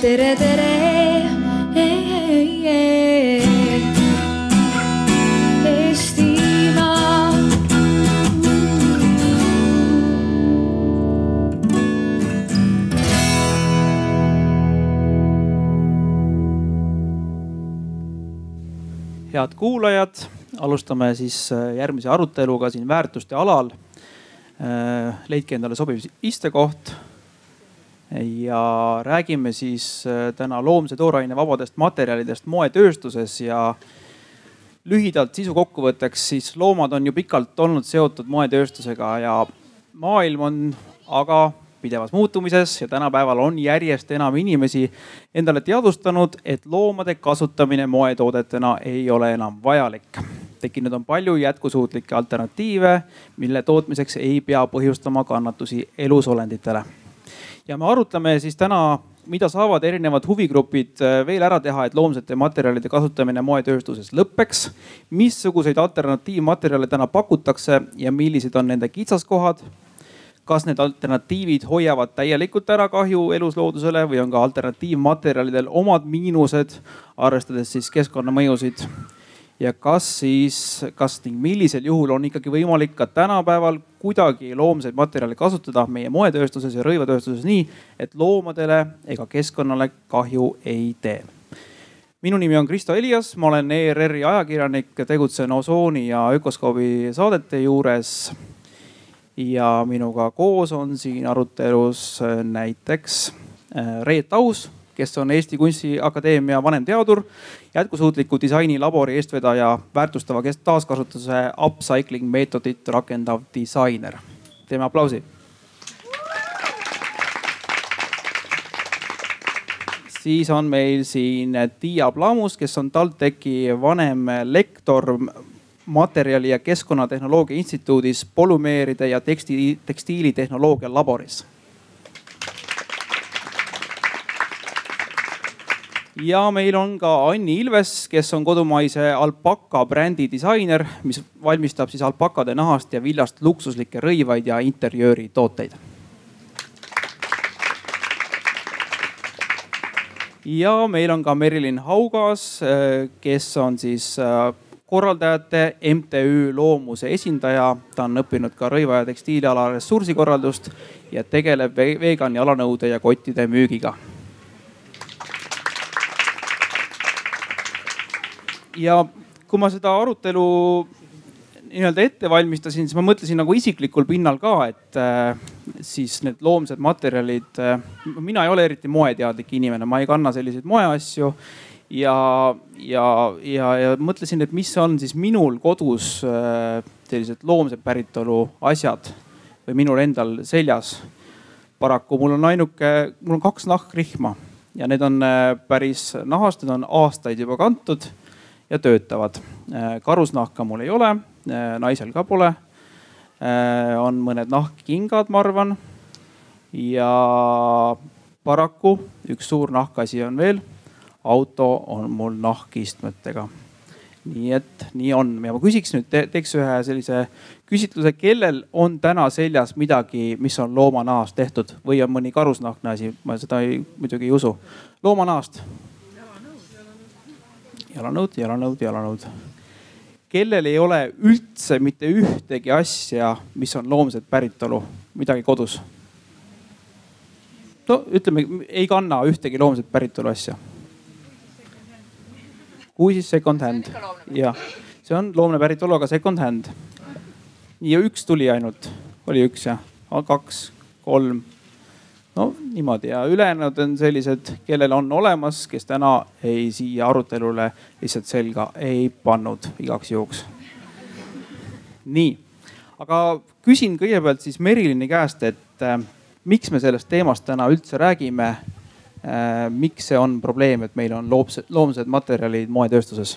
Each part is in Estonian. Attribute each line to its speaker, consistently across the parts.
Speaker 1: tere, tere. Eestimaa.
Speaker 2: head kuulajad, alustame siis äh, järgmise aruteluga siin väärtuste alal. Äh, leidke endale sobiv istekoht. Ja räägime siis äh, täna loomse tooraine vabadest materjalidest moetööstuses ja lühidalt sisu kokkuvõtteks, siis loomad on ju pikalt olnud seotud moetööstusega ja maailm on aga pidevas muutumises ja tänapäeval on järjest enam inimesi endale teadvustanud, et loomade kasutamine moetoodetena ei ole enam vajalik. tekkinud on palju jätkusuutlikke alternatiive, mille tootmiseks ei pea põhjustama kannatusi elusolenditele. Ja me arutleme siis täna, mida saavad erinevad huvigrupid veel ära teha, et loomsete materjalide kasutamine moetööstuses lõpeks. missuguseid alternatiivmaterjale täna pakutakse ja millised on nende kitsaskohad kas need alternatiivid hoiavad täielikult ära kahju elusloodusele või on ka alternatiivmaterjalidel omad miinused, arvestades siis keskkonnamõjusid. Ja kas siis, kas ning millisel juhul on ikkagi võimalik ka tänapäeval kuidagi loomseid materjale kasutada meie moetööstuses ja rõivatööstuses nii, et loomadele ega keskkonnale kahju ei tee? Minu nimi on Kristo Elias, ma olen ERR-i ajakirjanik, tegutsen Osooni ja Ökoskoobi saadete juures. Ja minuga koos on siin arutelus äh, näiteks äh, Reet Aus, kes on Eesti Kunstiakadeemia vanemteadur, jätkusuutliku disaini labori eestvedaja, väärtustava taaskasutuse upcycling meetodit rakendav disainer. teeme aplausi. siis on meil siin Tiia Plamus, kes on TalTechi vanem lektor materjali ja keskkonnatehnoloogia instituudis polümeeride ja teksti, tekstiilitehnoloogia laboris. Ja meil on ka Anni Ilves, kes on kodumaise alpaka brändi disainer, mis valmistab siis alpakade nahast ja viljast luksuslikke rõivaid ja interjööritooteid ja meil on ka Merilin Haugas, kes on siis korraldajate MTÜ Loomuse esindaja. ta on õppinud ka rõiva ja tekstiiliala ressursikorraldust ja tegeleb vegan jalanõude ja kottide müügiga. Ja kui ma seda arutelu nii-öelda ette valmistasin, siis ma mõtlesin nagu isiklikul pinnal ka, et äh, siis need loomsed materjalid äh,. mina ei ole eriti moeteadlik inimene, ma ei kanna selliseid moeasju ja, ja, ja, ja mõtlesin, et mis on siis minul kodus äh, sellised loomse päritolu asjad või minul endal seljas. paraku mul on ainuke, mul on kaks nahkrihma ja need on äh, päris nahast, need on aastaid juba kantud ja töötavad. Äh, karusnahka mul ei ole, naisel ka pole. on mõned nahkkingad, ma arvan. ja paraku üks suur nahkasi on veel auto on mul nahkistmetega. nii et nii on ja ma küsiks nüüd te,, teeks ühe sellise küsitluse, kellel on täna seljas midagi, mis on loomanahast tehtud või on mõni karusnahkne asi, ma seda ei, muidugi ei usu. loomanahast? Jalanõud, jalanõud, jalanõud. kellel ei ole üldse mitte ühtegi asja, mis on loomset päritolu, midagi kodus? no ütleme, ei kanna ühtegi loomset päritolu asja kui siis second hand. jah, see on loomne päritolu, aga second hand. ja üks tuli ainult, oli üks jah, kaks, kolm. No niimoodi ja ülejäänud on sellised, kellel on olemas, kes täna ei siia arutelule lihtsalt selga ei pannud igaks juhuks. nii, aga küsin kõigepealt siis Merilini käest, et äh, miks me sellest teemast täna üldse räägime Äh, miks see on probleem, et meil on loomsed, loomsed materjalid moetööstuses?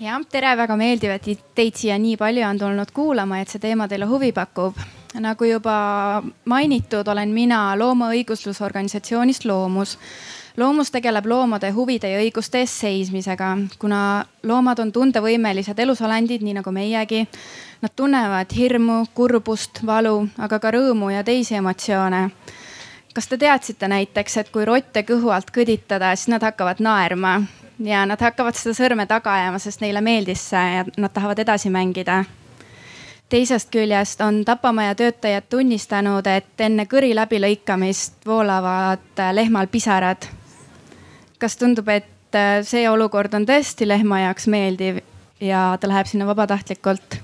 Speaker 3: jah, tere, väga meeldiv, et teid siia nii palju on tulnud kuulama, et see teema teile huvi pakub. Nagu juba mainitud, olen mina loomaõiguslusorganisatsioonist Loomus. loomus tegeleb loomade huvide ja õiguste eest seismisega, kuna loomad on tundevõimelised elusolendid, nii nagu meiegi. Nad tunnevad hirmu, kurbust, valu, aga ka rõõmu ja teisi emotsioone kas te teadsite näiteks, et kui rotte kõhu alt kõditada, siis nad hakkavad naerma ja nad hakkavad seda sõrme taga ajama, sest neile meeldis see ja nad tahavad edasi mängida. Teisest küljest on tapamaja töötajad tunnistanud, et enne kõri läbilõikamist voolavad lehmal pisarad. kas tundub, et see olukord on tõesti lehma jaoks meeldiv ja ta läheb sinna vabatahtlikult?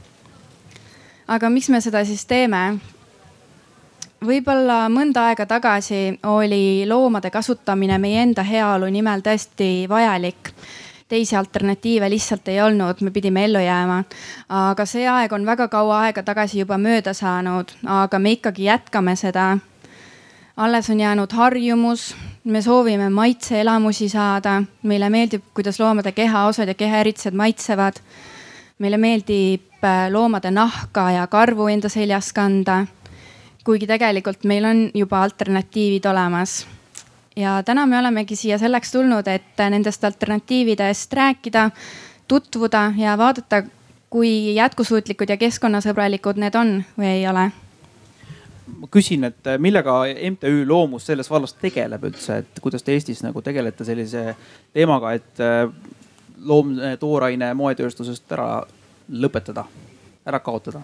Speaker 3: aga miks me seda siis teeme? võib-olla mõnda aega tagasi oli loomade kasutamine meie enda heaolu nimel tõesti vajalik. Teisi alternatiive lihtsalt ei olnud, me pidime ellu jääma. aga see aeg on väga kaua aega tagasi juba mööda saanud, aga me ikkagi jätkame seda. alles on jäänud harjumus, me soovime maitseelamusi saada, meile meeldib, kuidas loomade kehaosad ja kehaeritised maitsevad. meile meeldib äh, loomade nahka ja karvu enda seljas kanda kuigi tegelikult meil on juba alternatiivid olemas. Ja täna me olemegi siia selleks tulnud, et nendest alternatiividest rääkida, tutvuda ja vaadata, kui jätkusuutlikud ja keskkonnasõbralikud need on või ei ole
Speaker 2: ma küsin, et millega MTÜ Loomus selles vallas tegeleb üldse, et kuidas te Eestis nagu tegelete sellise teemaga, et äh, loom-, tooraine moetööstusest ära lõpetada, ära kaotada?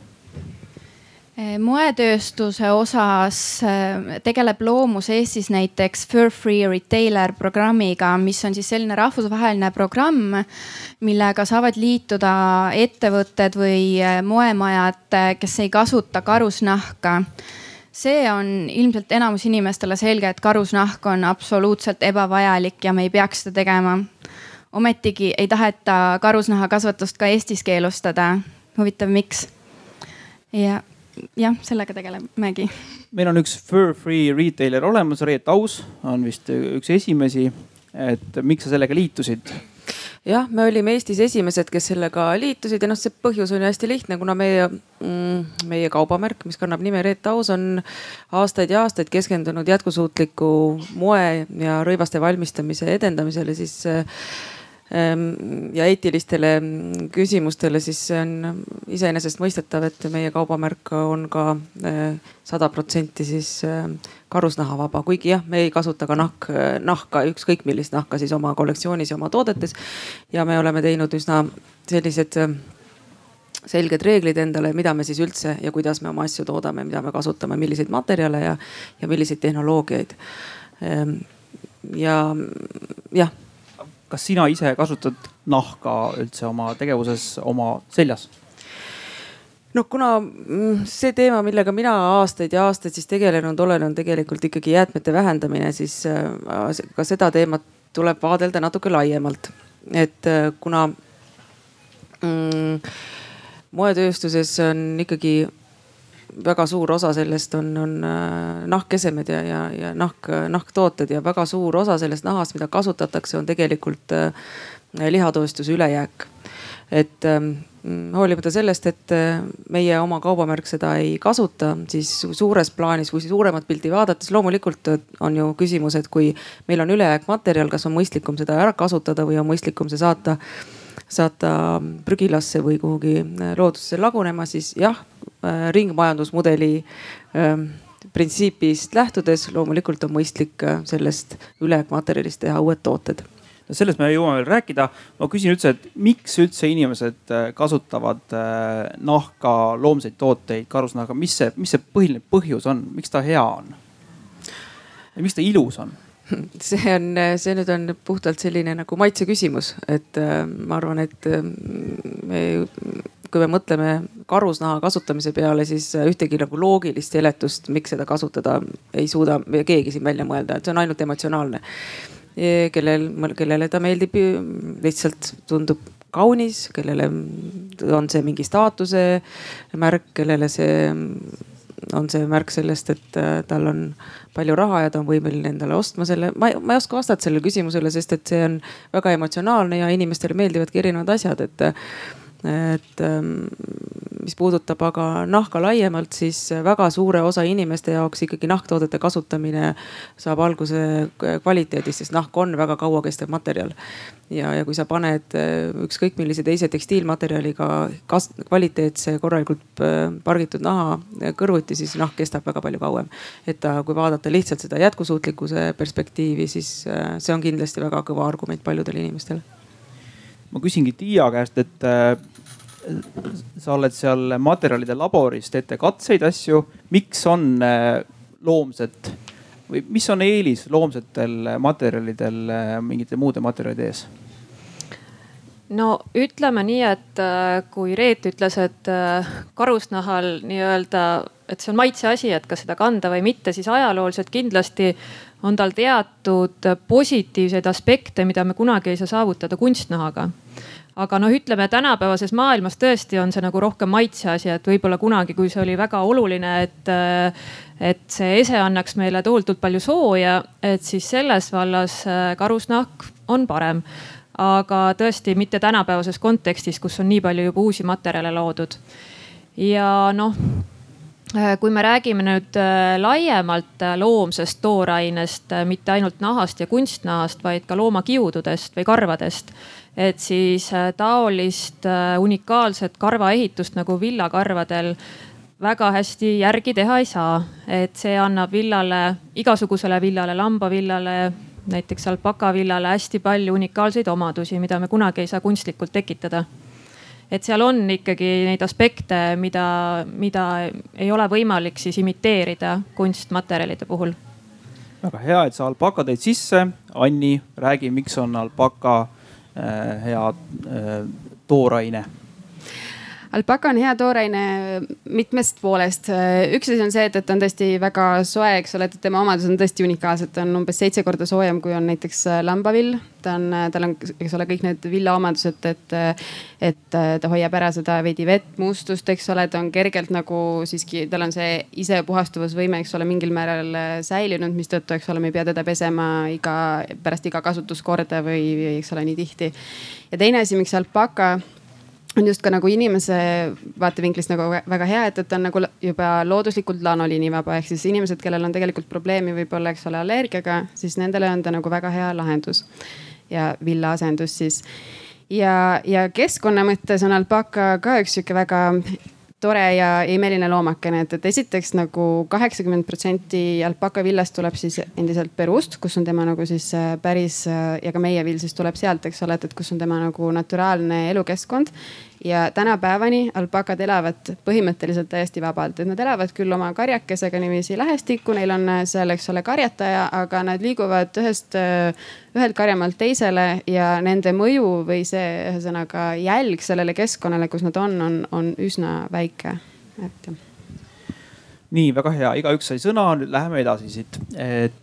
Speaker 3: Eh, moetööstuse osas eh, tegeleb Loomus Eestis näiteks Fur Free Retailer programmiga, mis on siis selline rahvusvaheline programm, millega saavad liituda ettevõtted või eh, moemajad, kes ei kasuta karusnahka see on ilmselt enamus inimestele selge, et karusnahk on absoluutselt ebavajalik ja me ei peaks seda tegema. ometigi ei taheta karusnahakasvatust ka Eestis keelustada. huvitav, miks? ja jah, sellega tegelemegi.
Speaker 2: meil on üks fur free retailer olemas, Reet Aus on vist üks esimesi. et miks sa sellega liitusid?
Speaker 1: jah, me olime Eestis esimesed, kes sellega liitusid ja noh, see põhjus on ju hästi lihtne, kuna meie mm,, meie kaubamärk, mis kannab nime Reet Aus, on aastaid ja aastaid keskendunud jätkusuutliku moe ja rõivaste valmistamise edendamisele, siis ja eetilistele küsimustele, siis see on iseenesestmõistetav, et meie kaubamärk on ka eh, sada protsenti siis eh, karusnahavaba, kuigi jah, me ei kasuta ka nahk, nahka, ükskõik millist nahka siis oma kollektsioonis ja oma toodetes. ja me oleme teinud üsna sellised eh, selged reeglid endale, mida me siis üldse ja kuidas me oma asju toodame, mida me kasutame, milliseid materjale ja, ja milliseid tehnoloogiaid. Ehm, ja jah
Speaker 2: kas sina ise kasutad nahka üldse oma tegevuses oma seljas?
Speaker 1: noh, kuna mm, see teema, millega mina aastaid ja aastaid siis tegelenud olen, on tegelikult ikkagi jäätmete vähendamine, siis äh, ka seda teemat tuleb vaadelda natuke laiemalt. et äh, kuna mm, moetööstuses on ikkagi väga suur osa sellest on, on äh, nahkesemed ja, ja, ja nahk, nahktooted ja väga suur osa sellest nahast, mida kasutatakse, on tegelikult äh, lihatööstuse ülejääk. et ähm, hoolimata sellest, et äh, meie oma kaubamärk seda ei kasuta, siis suures plaanis, kui suuremat pilti vaadates, loomulikult on ju küsimus, et kui meil on ülejääk materjal, kas on mõistlikum seda ära kasutada või on mõistlikum see saata saata prügilasse või kuhugi loodusesse lagunema, siis jah, Äh, ringmajandusmudeli ähm, printsiibist lähtudes loomulikult on mõistlik äh, sellest ülematerjalist teha uued tooted
Speaker 2: no sellest me jõuame veel rääkida. ma küsin üldse, et miks üldse inimesed äh, kasutavad nahka, loomseid tooteid, karusnahka, mis see, mis see põhiline põhjus on, miks ta hea on? ja miks ta ilus on?
Speaker 1: see on, see nüüd on puhtalt selline nagu maitse küsimus, et äh, ma arvan, et äh, me kui me mõtleme karusnaha kasutamise peale, siis ühtegi nagu loogilist seletust, miks seda kasutada ei suuda keegi siin välja mõelda, et see on ainult emotsionaalne. kellel, kellele ta meeldib, lihtsalt tundub kaunis, kellele on see mingi staatuse märk, kellele see on see märk sellest, et äh, tal on palju raha ja ta on võimeline endale ostma selle. ma, ma ei oska vastata sellele küsimusele, sest et see on väga emotsionaalne ja inimestele meeldivadki erinevad asjad, et et ähm, mis puudutab aga nahka laiemalt, siis väga suure osa inimeste jaoks ikkagi nahktoodete kasutamine saab alguse kvaliteedist, sest nahk on väga kauakestev materjal. ja, ja kui sa paned ükskõik millise teise tekstiilmaterjaliga kas-, kvaliteetse korralikult pargitud naha kõrvuti, siis nahk kestab väga palju kauem. et ta, kui vaadata lihtsalt seda jätkusuutlikkuse perspektiivi, siis see on kindlasti väga kõva argument paljudele inimestele
Speaker 2: ma küsingi Tiia käest, et äh, sa oled seal materjalide laboris, teete katseid, asju. miks on äh, loomset või mis on eelis loomsetel materjalidel äh, mingite muude materjalide ees?
Speaker 4: no ütleme nii, et kui Reet ütles, et karusnahal nii-öelda, et see on maitse asi, et kas seda kanda või mitte, siis ajalooliselt kindlasti on tal teatud positiivseid aspekte, mida me kunagi ei saa saavutada kunstnahaga aga noh, ütleme tänapäevases maailmas tõesti on see nagu rohkem maitse asi, et võib-olla kunagi, kui see oli väga oluline, et, et see ese annaks meile tohutult palju sooja, et siis selles vallas äh, karusnahk on parem. aga tõesti mitte tänapäevases kontekstis, kus on nii palju juba uusi materjale loodud. ja noh Äh, kui me räägime nüüd äh, laiemalt äh, loomsest toorainest, mitte ainult nahast ja kunstnahast, vaid ka loomakiududest või karvadest. Et siis taolist unikaalset karvaehitust nagu villakarvadel väga hästi järgi teha ei saa. et see annab villale, igasugusele villale, lambavillale, näiteks alpakavillale hästi palju unikaalseid omadusi, mida me kunagi ei saa kunstlikult tekitada et seal on ikkagi neid aspekte, mida, mida ei ole võimalik siis imiteerida kunstmaterjalide puhul.
Speaker 2: väga hea, et sa alpaka tõid sisse. Anni, räägi, miks on alpaka äh, hea äh, tooraine
Speaker 5: alpaka on hea tooraine mitmest poolest. üks asi on see, et, et ta on tõesti väga soe, eks ole, et tema omadused on tõesti unikaalsed, ta on umbes seitse korda soojem, kui on näiteks lambavill. ta on, tal on, eks ole, kõik need villaomadused, et, et ta hoiab ära seda veidi vett, mustust, eks ole, ta on kergelt nagu siiski, tal on see isepuhastuvusvõime, eks ole, mingil määral säilinud, mistõttu, eks ole, me ei pea teda pesema iga, pärast iga kasutuskorda või, või eks ole, nii tihti. ja teine asi, miks alpaka on just ka nagu inimese vaatevinklist nagu väga hea, et, et ta on nagu juba looduslikult lanoliinivaba, ehk siis inimesed, kellel on tegelikult probleemi võib-olla, eks ole, allergiaga, siis nendele on ta nagu väga hea lahendus. ja villaasendus siis. ja, ja keskkonna mõttes on alpaka ka üks sihuke väga tore ja imeline loomakene, et, et esiteks nagu kaheksakümmend protsenti alpaka villast tuleb siis endiselt Peruust, kus on tema nagu siis äh, päris äh, ja ka meie vill siis tuleb sealt, eks ole, et, et kus on tema nagu naturaalne elukeskkond ja tänapäevani alpakad elavad põhimõtteliselt täiesti vabalt, et nad elavad küll oma karjakesega niiviisi lähestikku, neil on seal, eks ole, karjataja, aga nad liiguvad ühest, ühelt karjamaalt teisele ja nende mõju või see ühesõnaga jälg sellele keskkonnale, kus nad on, on, on üsna väike, et jah.
Speaker 2: Nii väga hea, igaüks sai sõna, nüüd läheme edasi siit.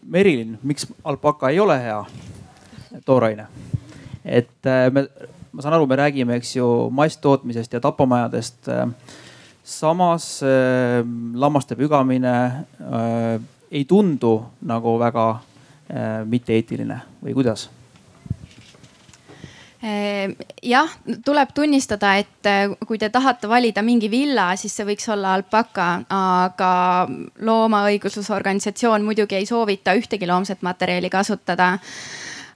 Speaker 2: Merilin, miks alpaka ei ole hea? Tooraine? et äh, me ma saan aru, me räägime, eks ju, masstootmisest ja tapamajadest. samas äh, lammaste pügamine äh, ei tundu nagu väga äh, mitte-eetiline või kuidas?
Speaker 3: jah, tuleb tunnistada, et kui te tahate valida mingi villa, siis see võiks olla alpaka, aga loomaõiguslusorganisatsioon muidugi ei soovita ühtegi loomset materjali kasutada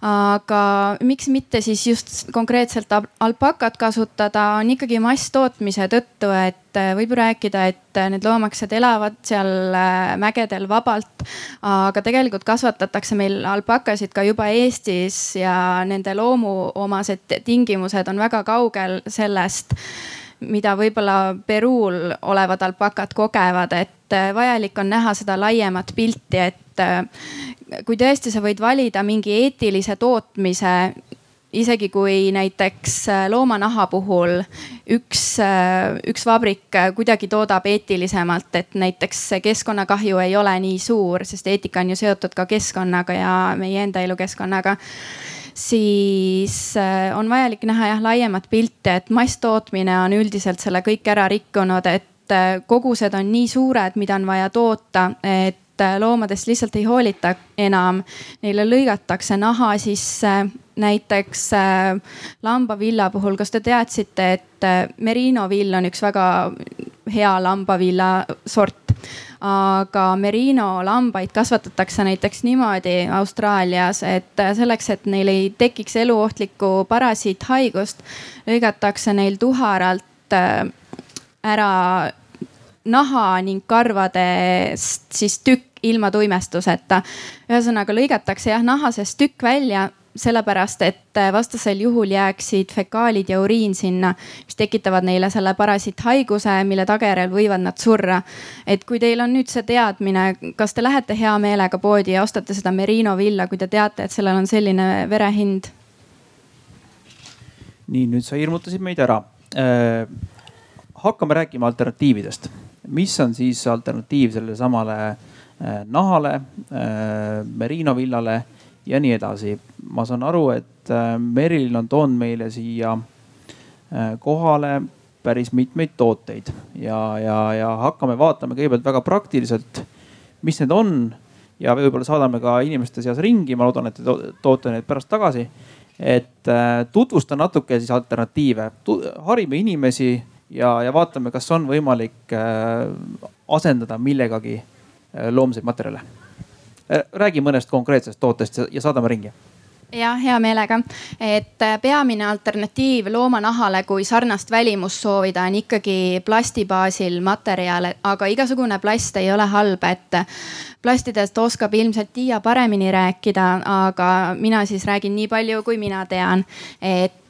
Speaker 3: aga miks mitte siis just konkreetselt alpakat kasutada, on ikkagi masstootmise tõttu, et äh, võib rääkida, et äh, need loomaksed elavad seal äh, mägedel vabalt. aga tegelikult kasvatatakse meil alpakasid ka juba Eestis ja nende loomuomased tingimused on väga kaugel sellest mida võib-olla Peruul olevad alpakad kogevad, et vajalik on näha seda laiemat pilti, et kui tõesti sa võid valida mingi eetilise tootmise isegi kui näiteks äh, loomanaha puhul üks, äh, üks vabrik kuidagi toodab eetilisemalt, et näiteks keskkonnakahju ei ole nii suur, sest eetika on ju seotud ka keskkonnaga ja meie enda elukeskkonnaga siis äh, on vajalik näha jah laiemat pilti, et masstootmine on üldiselt selle kõik ära rikkunud, et kogused on nii suured, mida on vaja toota, et loomadest lihtsalt ei hoolita enam. Neile lõigatakse naha sisse, näiteks äh, lambavilla puhul, kas te teadsite, et äh, merino vill on üks väga hea lambavilla sort? aga merino lambaid kasvatatakse näiteks niimoodi Austraalias, et selleks, et neil ei tekiks eluohtlikku parasiithaigust, lõigatakse neil tuharalt äh, ära naha ning karvadest siis tükk ilma tuimestuseta. ühesõnaga lõigatakse jah nahasest tükk välja sellepärast, et vastasel juhul jääksid fekaalid ja uriin sinna, mis tekitavad neile selle parasiithaiguse, mille tagajärjel võivad nad surra. et kui teil on nüüd see teadmine, kas te lähete hea meelega poodi ja ostate seda merino villa, kui te teate, et sellel on selline verehind?
Speaker 2: nii, nüüd sa hirmutasid meid ära äh,. hakkame rääkima alternatiividest. Mis on siis alternatiiv sellele samale äh, nahale äh,, merino villale ja nii edasi. ma saan aru, et äh, Merilin on toonud meile siia kohale päris mitmeid tooteid ja, ja, ja hakkame vaatama kõigepealt väga praktiliselt, mis need on ja võib-olla saadame ka inimeste seas ringi, ma loodan, et te toote need pärast tagasi. et tutvusta natuke siis alternatiive, harime inimesi ja, ja vaatame, kas on võimalik asendada millegagi loomseid materjale. Äh, räägi mõnest konkreetsest tootest ja saadame ringi.
Speaker 3: Jah, hea meelega, et äh, peamine alternatiiv loomanahale, kui sarnast välimust soovida, on ikkagi plasti baasil materjal, aga igasugune plast ei ole halb, et äh, plastidest oskab ilmselt Tiia paremini rääkida, aga mina siis räägin nii palju, kui mina tean, et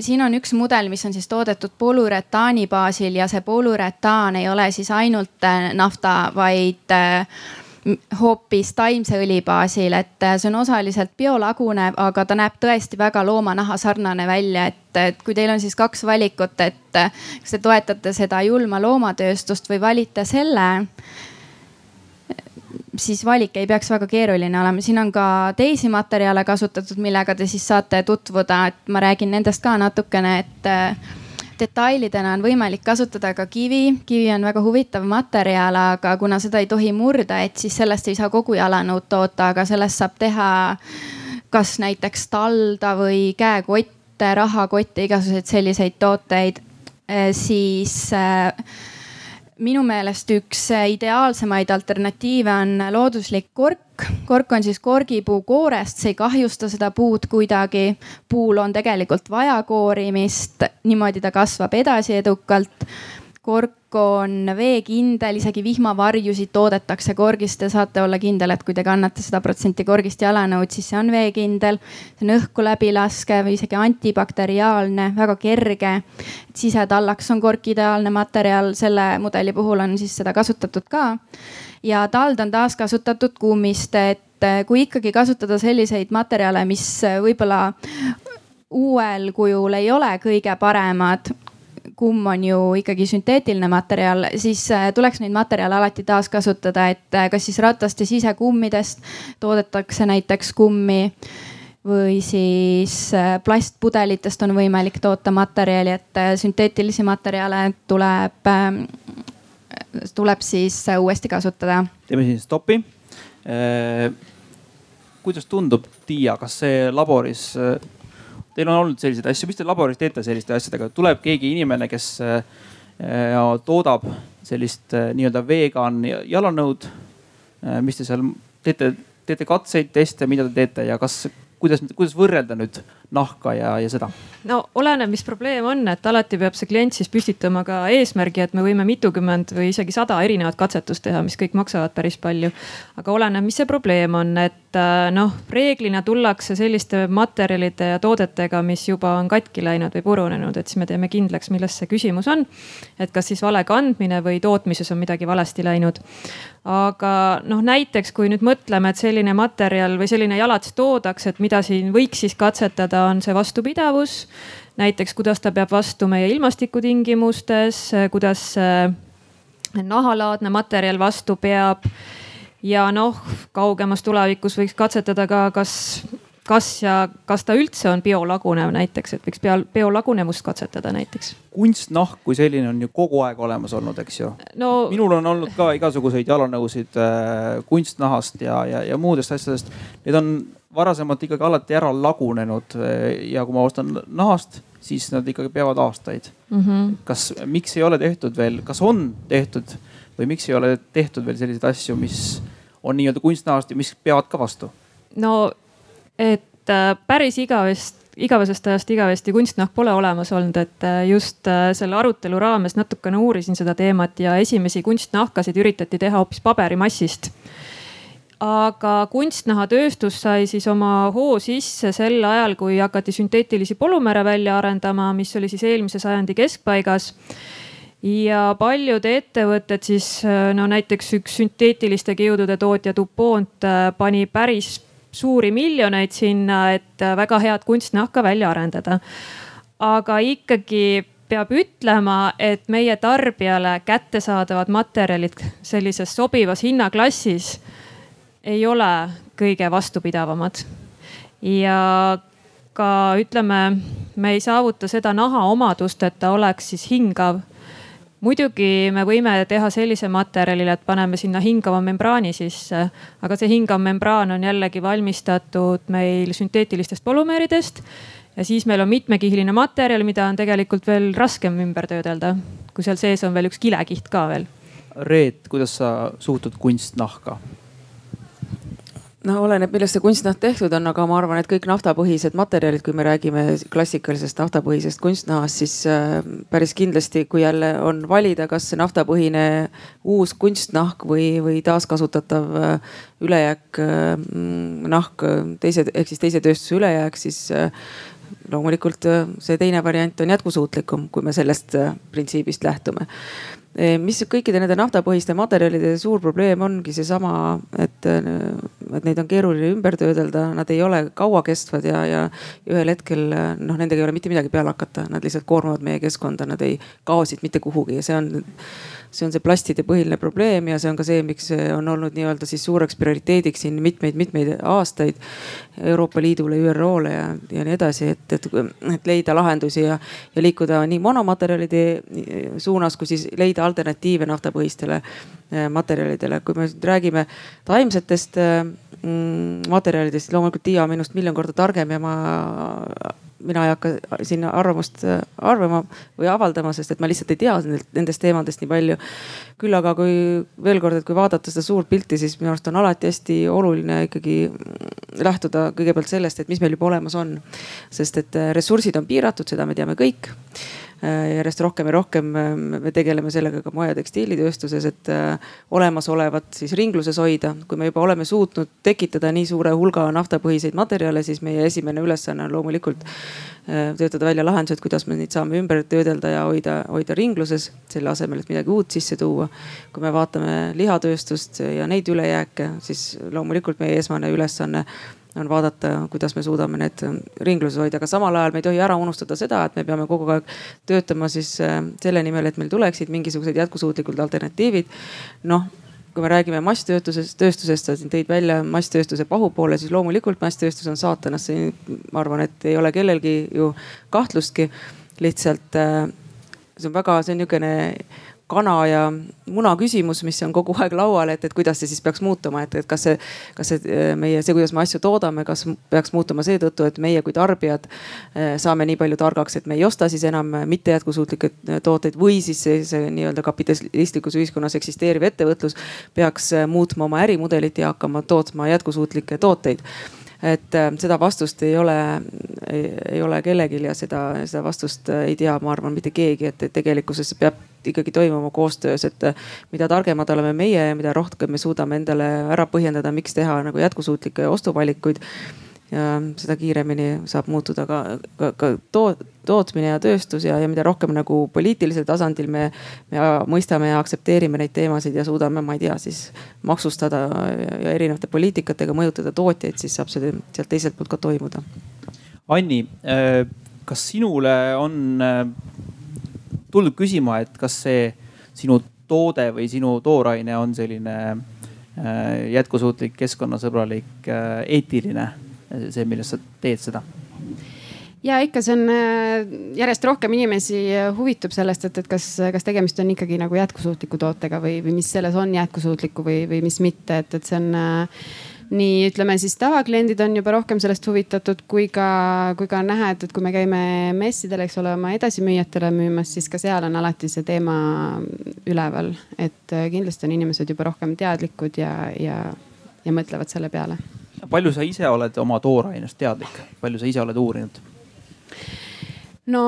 Speaker 3: siin on üks mudel, mis on siis toodetud polüretaani baasil ja see polüretaan ei ole siis ainult nafta, vaid hoopis taimse õli baasil, et äh, see on osaliselt biolagunev, aga ta näeb tõesti väga loomanaha sarnane välja, et, et kui teil on siis kaks valikut, et äh, kas te toetate seda julma loomatööstust või valite selle siis valik ei peaks väga keeruline olema, siin on ka teisi materjale kasutatud, millega te siis saate tutvuda, et ma räägin nendest ka natukene, et äh, detailidena on võimalik kasutada ka kivi. kivi on väga huvitav materjal, aga kuna seda ei tohi murda, et siis sellest ei saa kogu jalanõud toota, aga sellest saab teha kas näiteks talda või käekotte, rahakotte, igasuguseid selliseid tooteid. siis äh, minu meelest üks ideaalsemaid alternatiive on looduslik kork. kork on siis korgipuu koorest, see ei kahjusta seda puud kuidagi. puul on tegelikult vaja koorimist, niimoodi ta kasvab edasi edukalt kork on veekindel, isegi vihmavarjusid toodetakse korgist ja saate olla kindel, et kui te kannate sada protsenti korgist jalanõud, siis see on veekindel. see on õhku läbilaskev, isegi antibakteriaalne, väga kerge. sisetallaks on kork ideaalne materjal, selle mudeli puhul on siis seda kasutatud ka. ja tald on taaskasutatud kummist, et kui ikkagi kasutada selliseid materjale, mis võib-olla uuel kujul ei ole kõige paremad kumm on ju ikkagi sünteetiline materjal, siis äh, tuleks neid materjale alati taaskasutada, et äh, kas siis rataste sisekummidest toodetakse näiteks kummi või siis äh, plastpudelitest on võimalik toota materjali, et sünteetilisi materjale tuleb, ähm, tuleb siis uuesti kasutada.
Speaker 2: teeme siin stopi. kuidas tundub, Tiia, kas see laboris Teil on olnud selliseid asju, mis te laboris teete selliste asjadega, tuleb keegi inimene, kes äh, toodab sellist äh, nii-öelda vegan jalanõud. Äh, mis te seal teete, teete katseid, teste, mida te teete ja kas, kuidas, kuidas võrrelda nüüd nahka ja, ja seda?
Speaker 4: no oleneb, mis probleem on, et alati peab see klient siis püstitama ka eesmärgi, et me võime mitukümmend või isegi sada erinevat katsetust teha, mis kõik maksavad päris palju. aga oleneb, mis see probleem on, et äh, noh, reeglina tullakse selliste materjalide ja toodetega, mis juba on katki läinud või purunenud, et siis me teeme kindlaks, milles see küsimus on. et kas siis vale kandmine või tootmises on midagi valesti läinud. aga noh, näiteks kui nüüd mõtleme, et selline materjal või selline jalats toodaks, et mida siin võiks siis katsetada on see vastupidavus. näiteks, kuidas ta peab vastu meie ilmastikutingimustes, kuidas nahalaadne materjal vastu peab. ja noh, kaugemas tulevikus võiks katsetada ka, kas kas ja kas ta üldse on biolagunev näiteks, et võiks bio, biolagunemust katsetada näiteks.
Speaker 2: kunstnahk kui selline on ju kogu aeg olemas olnud, eks ju no,. minul on olnud ka igasuguseid jalanõusid äh, kunstnahast ja, ja, ja muudest asjadest. Need on varasemalt ikkagi alati ära lagunenud ja kui ma ostan nahast, siis nad ikkagi peavad aastaid mm. -hmm. kas, miks ei ole tehtud veel, kas on tehtud või miks ei ole tehtud veel selliseid asju, mis on nii-öelda kunstnahast ja mis peavad ka vastu?
Speaker 4: no et äh, päris igavest, igavesest ajast igavesti kunstnahk pole olemas olnud, et äh, just äh, selle arutelu raames natukene uurisin seda teemat ja esimesi kunstnahkasid üritati teha hoopis paberimassist aga kunstnahatööstus sai siis oma hoo sisse sel ajal, kui hakati sünteetilisi polümere välja arendama, mis oli siis eelmise sajandi keskpaigas. ja paljud ettevõtted siis no näiteks üks sünteetiliste kiudude tootja DuPont pani päris suuri miljoneid sinna, et väga head kunstnahka välja arendada. aga ikkagi peab ütlema, et meie tarbijale kättesaadavad materjalid sellises sobivas hinnaklassis ei ole kõige vastupidavamad. ja ka ütleme, me ei saavuta seda naha omadust, et ta oleks siis hingav. muidugi me võime teha sellise materjalile, et paneme sinna hingava membraani sisse, aga see hingav membraan on jällegi valmistatud meil sünteetilistest polümeeridest ja siis meil on mitmekihiline materjal, mida on tegelikult veel raskem ümber töödelda, kui seal sees on veel üks kilekiht ka veel.
Speaker 2: Reet, kuidas sa suhtud kunstnahka?
Speaker 1: No oleneb, millest see kunstnahk tehtud on, aga ma arvan, et kõik naftapõhised materjalid, kui me räägime klassikalisest naftapõhisest kunstnahast, siis äh, päris kindlasti, kui jälle on valida, kas see naftapõhine uus kunstnahk või, või taaskasutatav äh, ülejääk mm, nahk, teise ehk siis teise tööstuse ülejääk, siis äh, loomulikult see teine variant on jätkusuutlikum, kui me sellest printsiibist lähtume mis kõikide nende naftapõhiste materjalide suur probleem ongi seesama, et, eh, et neid on keeruline ümber töödelda, nad ei ole kauakestvad ja, ja ühel hetkel noh, nendega ei ole mitte midagi peale hakata, nad lihtsalt koormavad meie keskkonda, nad ei kao siit mitte kuhugi ja see on see on see plastide põhiline probleem ja see on ka see, miks see on olnud nii-öelda siis suureks prioriteediks siin mitmeid-mitmeid aastaid Euroopa Liidule, ÜRO-le ja, ja nii edasi, et, et, et leida lahendusi ja, ja liikuda nii monomaterjalide suunas, kui siis leida alternatiive naftapõhistele. eh, materjalidele. kui me räägime taimsetest mm, materjalidest, loomulikult Tiia on minust miljon korda targem ja ma mina ei hakka siin arvamust äh, arvama või avaldama, sest et ma lihtsalt ei tea nendest teemadest nii palju. küll aga kui veel kord, et kui vaadata seda suurt pilti, siis minu arust on alati hästi oluline ikkagi lähtuda kõigepealt sellest, et mis meil juba olemas on. sest et äh, ressursid on piiratud, seda me teame kõik Äh, järjest rohkem ja rohkem äh, me tegeleme sellega ka moe- ja tekstiilitööstuses, et äh, olemasolevat siis ringluses hoida. kui me juba oleme suutnud tekitada nii suure hulga naftapõhiseid materjale, siis meie esimene ülesanne on loomulikult töötada välja lahendused, kuidas me neid saame ümber töödelda ja hoida, hoida ringluses, selle asemel, et midagi uut sisse tuua. kui me vaatame lihatööstust ja neid ülejääke, siis loomulikult meie esmane ülesanne on vaadata, kuidas me suudame need ringluses hoida, aga samal ajal me ei tohi ära unustada seda, et me peame kogu aeg töötama siis äh, selle nimel, et meil tuleksid mingisugused jätkusuutlikud alternatiivid. noh kui me räägime masstöötusest, tööstusest, sa siin tõid välja masstööstuse pahupoole, siis loomulikult masstööstus on saatanast, ma arvan, et ei ole kellelgi ju kahtlustki. lihtsalt äh, see on väga, see on niisugune kana ja muna küsimus, mis on kogu aeg laual, et, et kuidas see siis peaks muutuma, et, et kas see, kas see äh, meie, see, kuidas me asju toodame, kas peaks muutuma seetõttu, et meie kui tarbijad äh, saame nii palju targaks, et me ei osta siis enam mitte jätkusuutlikke tooteid või siis see, see nii-öelda kapitalistlikus ühiskonnas eksisteeriv ettevõtlus peaks muutma oma ärimudelit ja hakkama tootma jätkusuutlikke tooteid et äh, seda vastust ei ole, ei ole kellelgi ja seda, seda vastust äh, ei tea, ma arvan, mitte keegi, et, tegelikkuses peab ikkagi toimuma koostöös, et äh, mida targemad oleme meie ja mida rohkem me suudame endale ära põhjendada, miks teha nagu jätkusuutlikke ostuvalikuid ja seda kiiremini saab muutuda ka, ka, ka toot, tootmine ja tööstus ja, ja mida rohkem nagu poliitilisel tasandil me, me mõistame ja aktsepteerime neid teemasid ja suudame, ma ei tea, siis maksustada ja, erinevate poliitikatega mõjutada tootjaid, siis saab see sealt teiselt poolt ka toimuda.
Speaker 2: Anni, äh, kas sinule on äh, tuldud küsima, et kas see sinu toode või sinu tooraine on selline äh, jätkusuutlik, keskkonnasõbralik, eetiline see, milles sa teed seda?
Speaker 5: Ja ikka see on järjest rohkem inimesi huvitub sellest, et, et kas, kas tegemist on ikkagi nagu jätkusuutliku tootega või, või mis selles on jätkusuutlikku või, või mis mitte, et, et see on nii ütleme siis tavakliendid on juba rohkem sellest huvitatud, kui ka, kui ka on näha, et, et kui me käime messidel, eks ole, oma edasimüüjatele müümas, siis ka seal on alati see teema üleval. et äh, kindlasti on inimesed juba rohkem teadlikud ja, ja, ja mõtlevad selle peale.
Speaker 2: palju sa ise oled oma toorainest teadlik, palju sa ise oled uurinud?
Speaker 5: No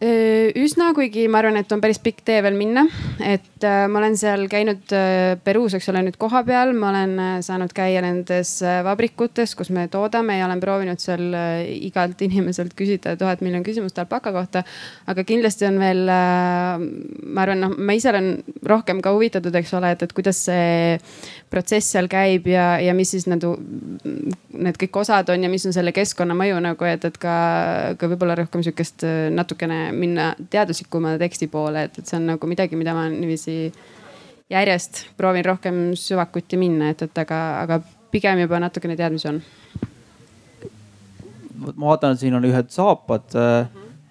Speaker 5: üsna, kuigi ma arvan, et on päris pikk tee veel minna, et äh, ma olen seal käinud äh, Peruus, eks ole, nüüd kohapeal, ma olen äh, saanud käia nendes vabrikutes, kus me toodame ja olen proovinud seal igalt inimeselt küsida tuhat miljon küsimust alpaka kohta. aga kindlasti on veel, ma arvan, noh, ma ise olen rohkem ka huvitatud, eks ole, et, et kuidas see protsess seal käib ja, ja mis siis nagu need kõik osad on ja mis on selle keskkonnamõju nagu, et, et ka, ka võib-olla rohkem sihukest natukene minna teaduslikuma teksti poole, et, et see on nagu midagi, mida ma niiviisi järjest proovin rohkem süvakuti minna, et, et aga, aga pigem juba natukene teadmisi on.
Speaker 2: ma vaatan, siin on ühed saapad.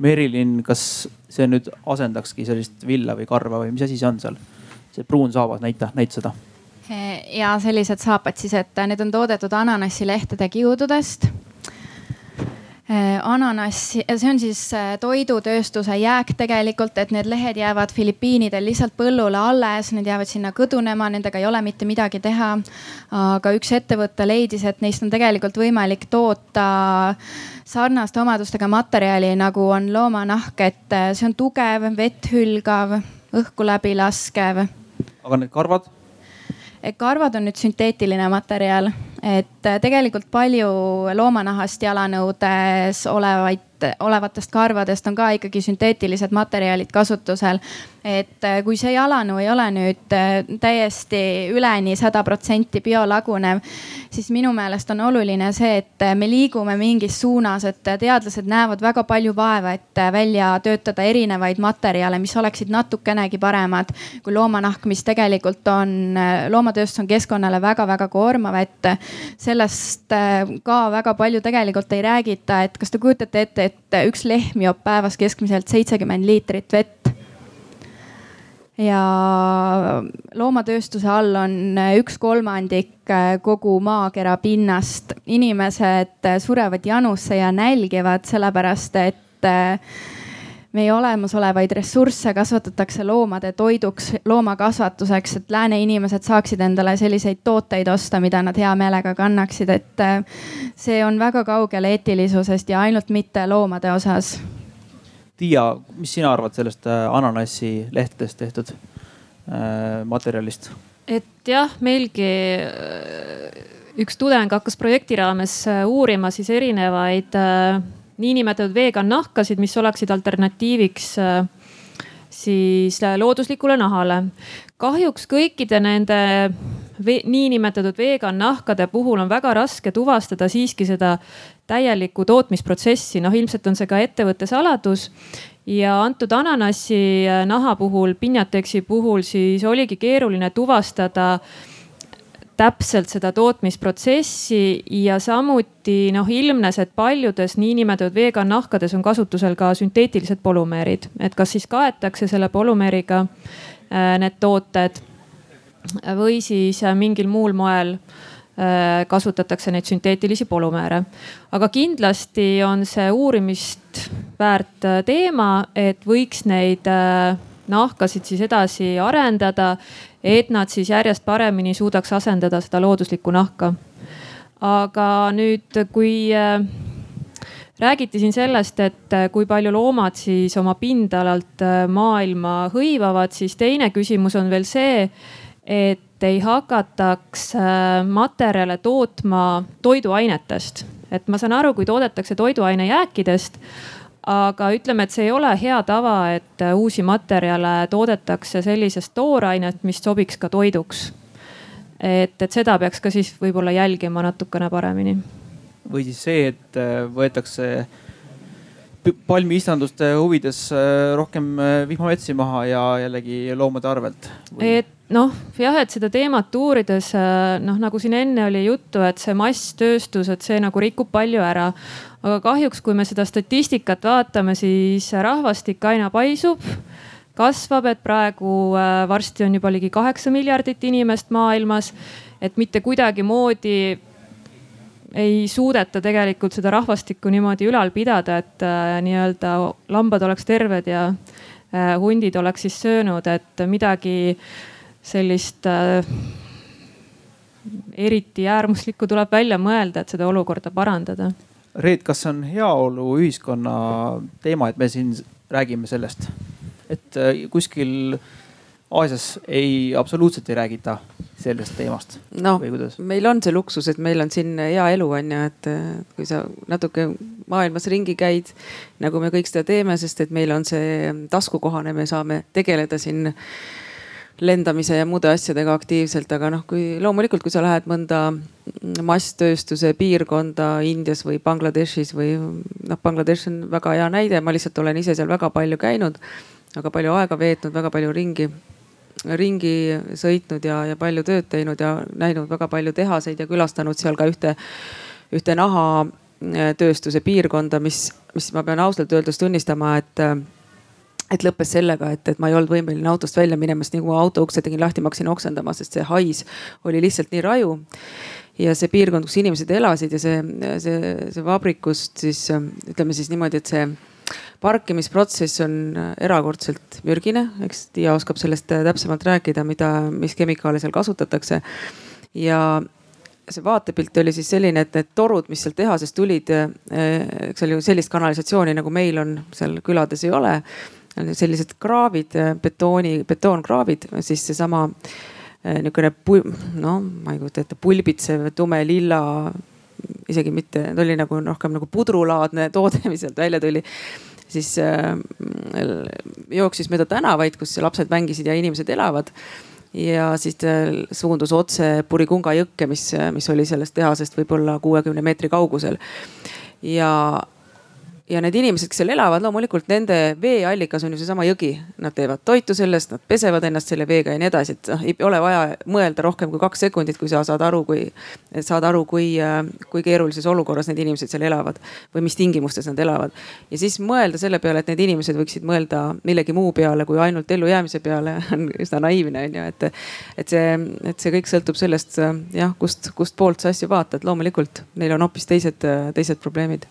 Speaker 2: Merilin, kas see nüüd asendakski sellist villa või karva või mis asi see on seal? see pruun saabas, näita, näita seda
Speaker 3: ja sellised saapad siis, et need on toodetud ananassilehtede kiududest Äh, ananassi, see on siis äh, toidutööstuse jääk tegelikult, et need lehed jäävad Filipiinidel lihtsalt põllule alles, need jäävad sinna kõdunema, nendega ei ole mitte midagi teha. aga üks ettevõte leidis, et neist on tegelikult võimalik toota sarnaste omadustega materjali nagu on loomanahk, et äh, see on tugev, vett hülgav, õhku läbi laskev.
Speaker 2: aga need karvad?
Speaker 3: karvad on nüüd sünteetiline materjal et äh, tegelikult palju loomanahast jalanõudes olevaid olevatest karvadest on ka ikkagi sünteetilised materjalid kasutusel. et äh, kui see jalanõu ei ole nüüd äh, täiesti üleni sada protsenti biolagunev, siis minu meelest on oluline see, et me liigume mingis suunas, et teadlased näevad väga palju vaeva, et välja töötada erinevaid materjale, mis oleksid natukenegi paremad kui loomanahk, mis tegelikult on, loomatööstus on keskkonnale väga-väga koormav, et sellest ka väga palju tegelikult ei räägita, et kas te kujutate ette, et üks lehm joob päevas keskmiselt seitsekümmend liitrit vett. ja loomatööstuse all on üks kolmandik kogu maakera pinnast. inimesed surevad janusse ja nälgivad sellepärast, et meie olemasolevaid ressursse kasvatatakse loomade toiduks, loomakasvatuseks, et lääne inimesed saaksid endale selliseid tooteid osta, mida nad hea meelega kannaksid, et äh, see on väga kaugel eetilisusest ja ainult mitte loomade osas.
Speaker 2: Tiia, mis sina arvad sellest äh, ananassi lehtedest tehtud äh, materjalist?
Speaker 4: et jah, meilgi üks tudeng hakkas projekti raames uurima siis erinevaid niinimetatud vegan nahkasid, mis oleksid alternatiiviks äh, siis äh, looduslikule nahale. kahjuks kõikide nende niinimetatud vegan nahkade puhul on väga raske tuvastada siiski seda täielikku tootmisprotsessi, noh ilmselt on see ka ettevõtte saladus ja antud ananassi äh, naha puhul, Pinjateksi puhul siis oligi keeruline tuvastada äh, täpselt seda tootmisprotsessi ja samuti noh, ilmnes, et paljudes niinimetatud vegan nahkades on kasutusel ka sünteetilised polümeerid, et kas siis kaetakse selle polümeeriga äh, need tooted või siis äh, mingil muul moel äh, kasutatakse neid sünteetilisi polümeere. aga kindlasti on see uurimist väärt teema, et võiks neid nahkasid siis edasi arendada et nad siis järjest paremini suudaks asendada seda looduslikku nahka. aga nüüd, kui äh, räägiti siin sellest, et äh, kui palju loomad siis oma pindalalt äh, maailma hõivavad, siis teine küsimus on veel see, et ei hakataks materjale tootma toiduainetest. et ma saan aru, kui toodetakse toiduainejääkidest aga ütleme, et see ei ole hea tava, et äh, uusi materjale toodetakse sellisest toorainet, mis sobiks ka toiduks. et, et seda peaks ka siis võib-olla jälgima natukene paremini.
Speaker 2: või siis see, et äh, võetakse palmiistanduste huvides äh, rohkem vihmametsi maha ja jällegi loomade arvelt?
Speaker 4: et noh, jah, et seda teemat uurides noh, nagu siin enne oli juttu, et see masstööstus, et see nagu rikub palju ära. Aga kahjuks, kui me seda statistikat vaatame, siis rahvastik aina paisub kasvab, et praegu varsti on juba ligi kaheksa miljardit inimest maailmas. et mitte kuidagimoodi ei suudeta tegelikult seda rahvastikku niimoodi ülal pidada, et äh, nii-öelda lambad oleks terved ja äh, hundid oleks siis söönud, et midagi sellist äh, eriti äärmuslikku tuleb välja mõelda, et seda olukorda parandada.
Speaker 2: Reet, kas see on heaoluühiskonna teema, et me siin räägime sellest, et äh, kuskil Aasias ei, absoluutselt ei räägita sellest teemast.
Speaker 1: No, meil on see luksus, et meil on siin hea elu on ju, et kui sa natuke maailmas ringi käid, nagu me kõik seda teeme, sest et meil on see taskukohane, me saame tegeleda siin lendamise ja muude asjadega aktiivselt, aga noh, kui loomulikult, kui sa lähed mõnda masstööstuse piirkonda Indias või Bangladeshis või noh, Bangladesh on väga hea näide, ma lihtsalt olen ise seal väga palju käinud, väga palju aega veetnud, väga palju ringi ringi sõitnud ja, ja palju tööd teinud ja näinud väga palju tehaseid ja külastanud seal ka ühte, ühte nahatööstuse piirkonda, mis, mis ma pean ausalt öeldes tunnistama, et et lõppes sellega, et, et ma ei olnud võimeline autost välja minema, sest nii kui ma auto ukse tegin lahti, ma hakkasin oksendama, sest see hais oli lihtsalt nii raju. ja see piirkond, kus inimesed elasid ja see, see, see vabrikust siis ütleme siis niimoodi, et see parkimisprotsess on erakordselt mürgine, eks Tiia oskab sellest täpsemalt rääkida, mida, mis kemikaale seal kasutatakse. ja see vaatepilt oli siis selline, et need torud, mis sealt tehasest tulid, eks seal ju sellist kanalisatsiooni nagu meil on seal külades ei ole. Sellised kraavid, betooni, betoonkraavid, siis seesama niisugune noh, ma ei kujuta ette, pulbitsev tume-lilla isegi mitte, ta oli nagu rohkem nagu pudrulaadne toode, mis sealt välja tuli siis äh, jooksis mööda tänavaid, kus lapsed mängisid ja inimesed elavad ja siis suundus otse Purikunga jõkke, mis, mis oli sellest tehasest võib-olla kuuekümne meetri kaugusel. ja ja need inimesed, kes seal elavad, loomulikult nende veeallikas on ju seesama jõgi. Nad teevad toitu sellest, nad pesevad ennast selle veega ja nii edasi, et noh, ei ole vaja mõelda rohkem kui kaks sekundit, kui sa saad aru, kui, saad aru, kui, kui keerulises olukorras need inimesed seal elavad või mis tingimustes nad elavad. ja siis mõelda selle peale, et need inimesed võiksid mõelda millegi muu peale kui ainult ellujäämise peale, on üsna naiivne on ju, et, et see, et see kõik sõltub sellest jah, kust, kust poolt sa asju vaatad, loomulikult neil on hoopis teised, teised probleemid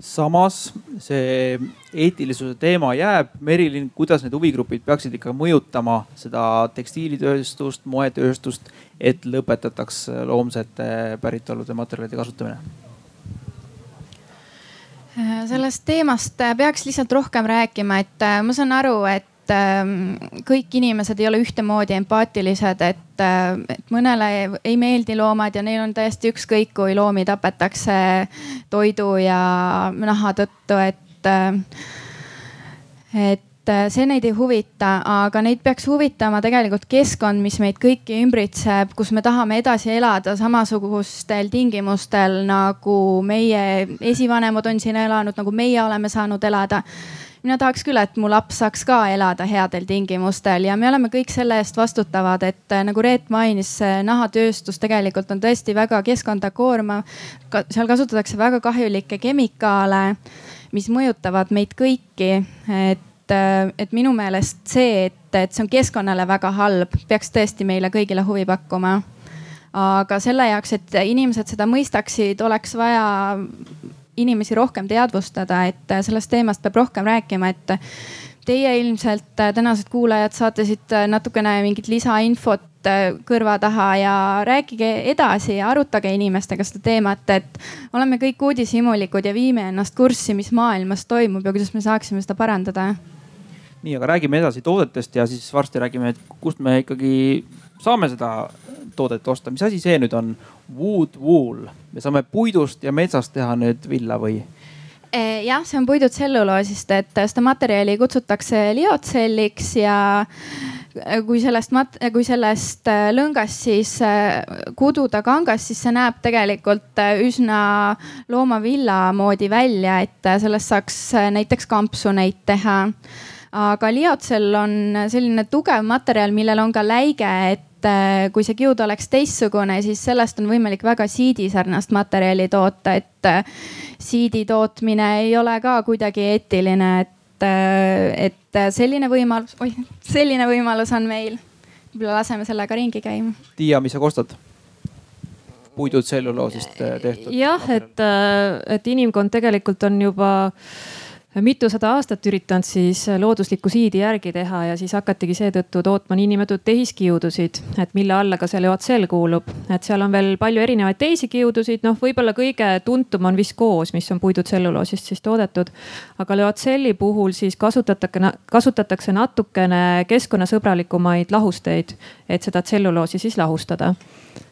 Speaker 2: samas see eetilisuse teema jääb. Merilin, kuidas need huvigrupid peaksid ikka mõjutama seda tekstiilitööstust, moetööstust, et lõpetataks loomsete päritolude materjalide kasutamine?
Speaker 3: sellest teemast peaks lihtsalt rohkem rääkima, et ma saan aru, et Ähm, kõik inimesed ei ole ühtemoodi empaatilised, et, äh, et mõnele ei meeldi loomad ja neil on täiesti ükskõik, kui loomi tapetakse toidu ja naha tõttu, et, äh, et äh, see neid ei huvita, aga neid peaks huvitama tegelikult keskkond, mis meid kõiki ümbritseb, kus me tahame edasi elada samasugustel tingimustel nagu meie esivanemad on siin elanud, nagu meie oleme saanud elada mina tahaks küll, et mu laps saaks ka elada headel tingimustel ja me oleme kõik selle eest vastutavad, et äh, nagu Reet mainis, nahatööstus tegelikult on tõesti väga keskkonda koormav seal kasutatakse väga kahjulikke kemikaale, mis mõjutavad meid kõiki, et äh, et minu meelest see, et, et see on keskkonnale väga halb, peaks tõesti meile kõigile huvi pakkuma. aga selle jaoks, et inimesed seda mõistaksid, oleks vaja inimesi rohkem teadvustada, et äh, sellest teemast peab rohkem rääkima, et äh, teie ilmselt, äh, tänased kuulajad, saate siit natukene mingit lisainfot kõrva taha ja rääkige edasi ja arutage inimestega seda teemat, et oleme kõik uudishimulikud ja viime ennast kurssi, mis maailmas toimub ja kuidas me saaksime seda parandada.
Speaker 2: nii, aga räägime edasi toodetest ja siis varsti räägime, et kust me ikkagi saame seda toodet osta, mis asi see nüüd on? Wood wool, me saame puidust ja metsast teha nüüd villa või?
Speaker 3: E, jah, see on puidud tselluloosist, et seda materjali kutsutakse liotselliks ja kui sellest mat-, kui sellest äh, lõngast siis äh, kududa kangast, siis see näeb tegelikult üsna loomavilla moodi välja, et sellest saaks näiteks kampsuneid teha aga liotsell on selline tugev materjal, millel on ka läige, et äh, kui see kiud oleks teistsugune, siis sellest on võimalik väga siidisarnast materjali toota, et äh, siidi tootmine ei ole ka kuidagi eetiline, et, et selline võimalus, oih, selline võimalus on meil. võib-olla laseme sellega ringi käima.
Speaker 2: Tiia, mis sa kostad? puidud tselluloosist äh, tehtud.
Speaker 4: jah, et, äh, et inimkond tegelikult on juba mitusada aastat üritanud siis looduslikku siidi järgi teha ja siis hakatigi seetõttu tootma niinimetatud tehiskiudusid, et mille alla ka see leotsell kuulub. et seal on veel palju erinevaid teisi kiudusid, noh, võib-olla kõige tuntum on viskoos, mis on puidutselluloosist siis toodetud. aga leotselli puhul siis kasutatakse, kasutatakse natukene keskkonnasõbralikumaid lahusteid, et seda tselluloosi siis lahustada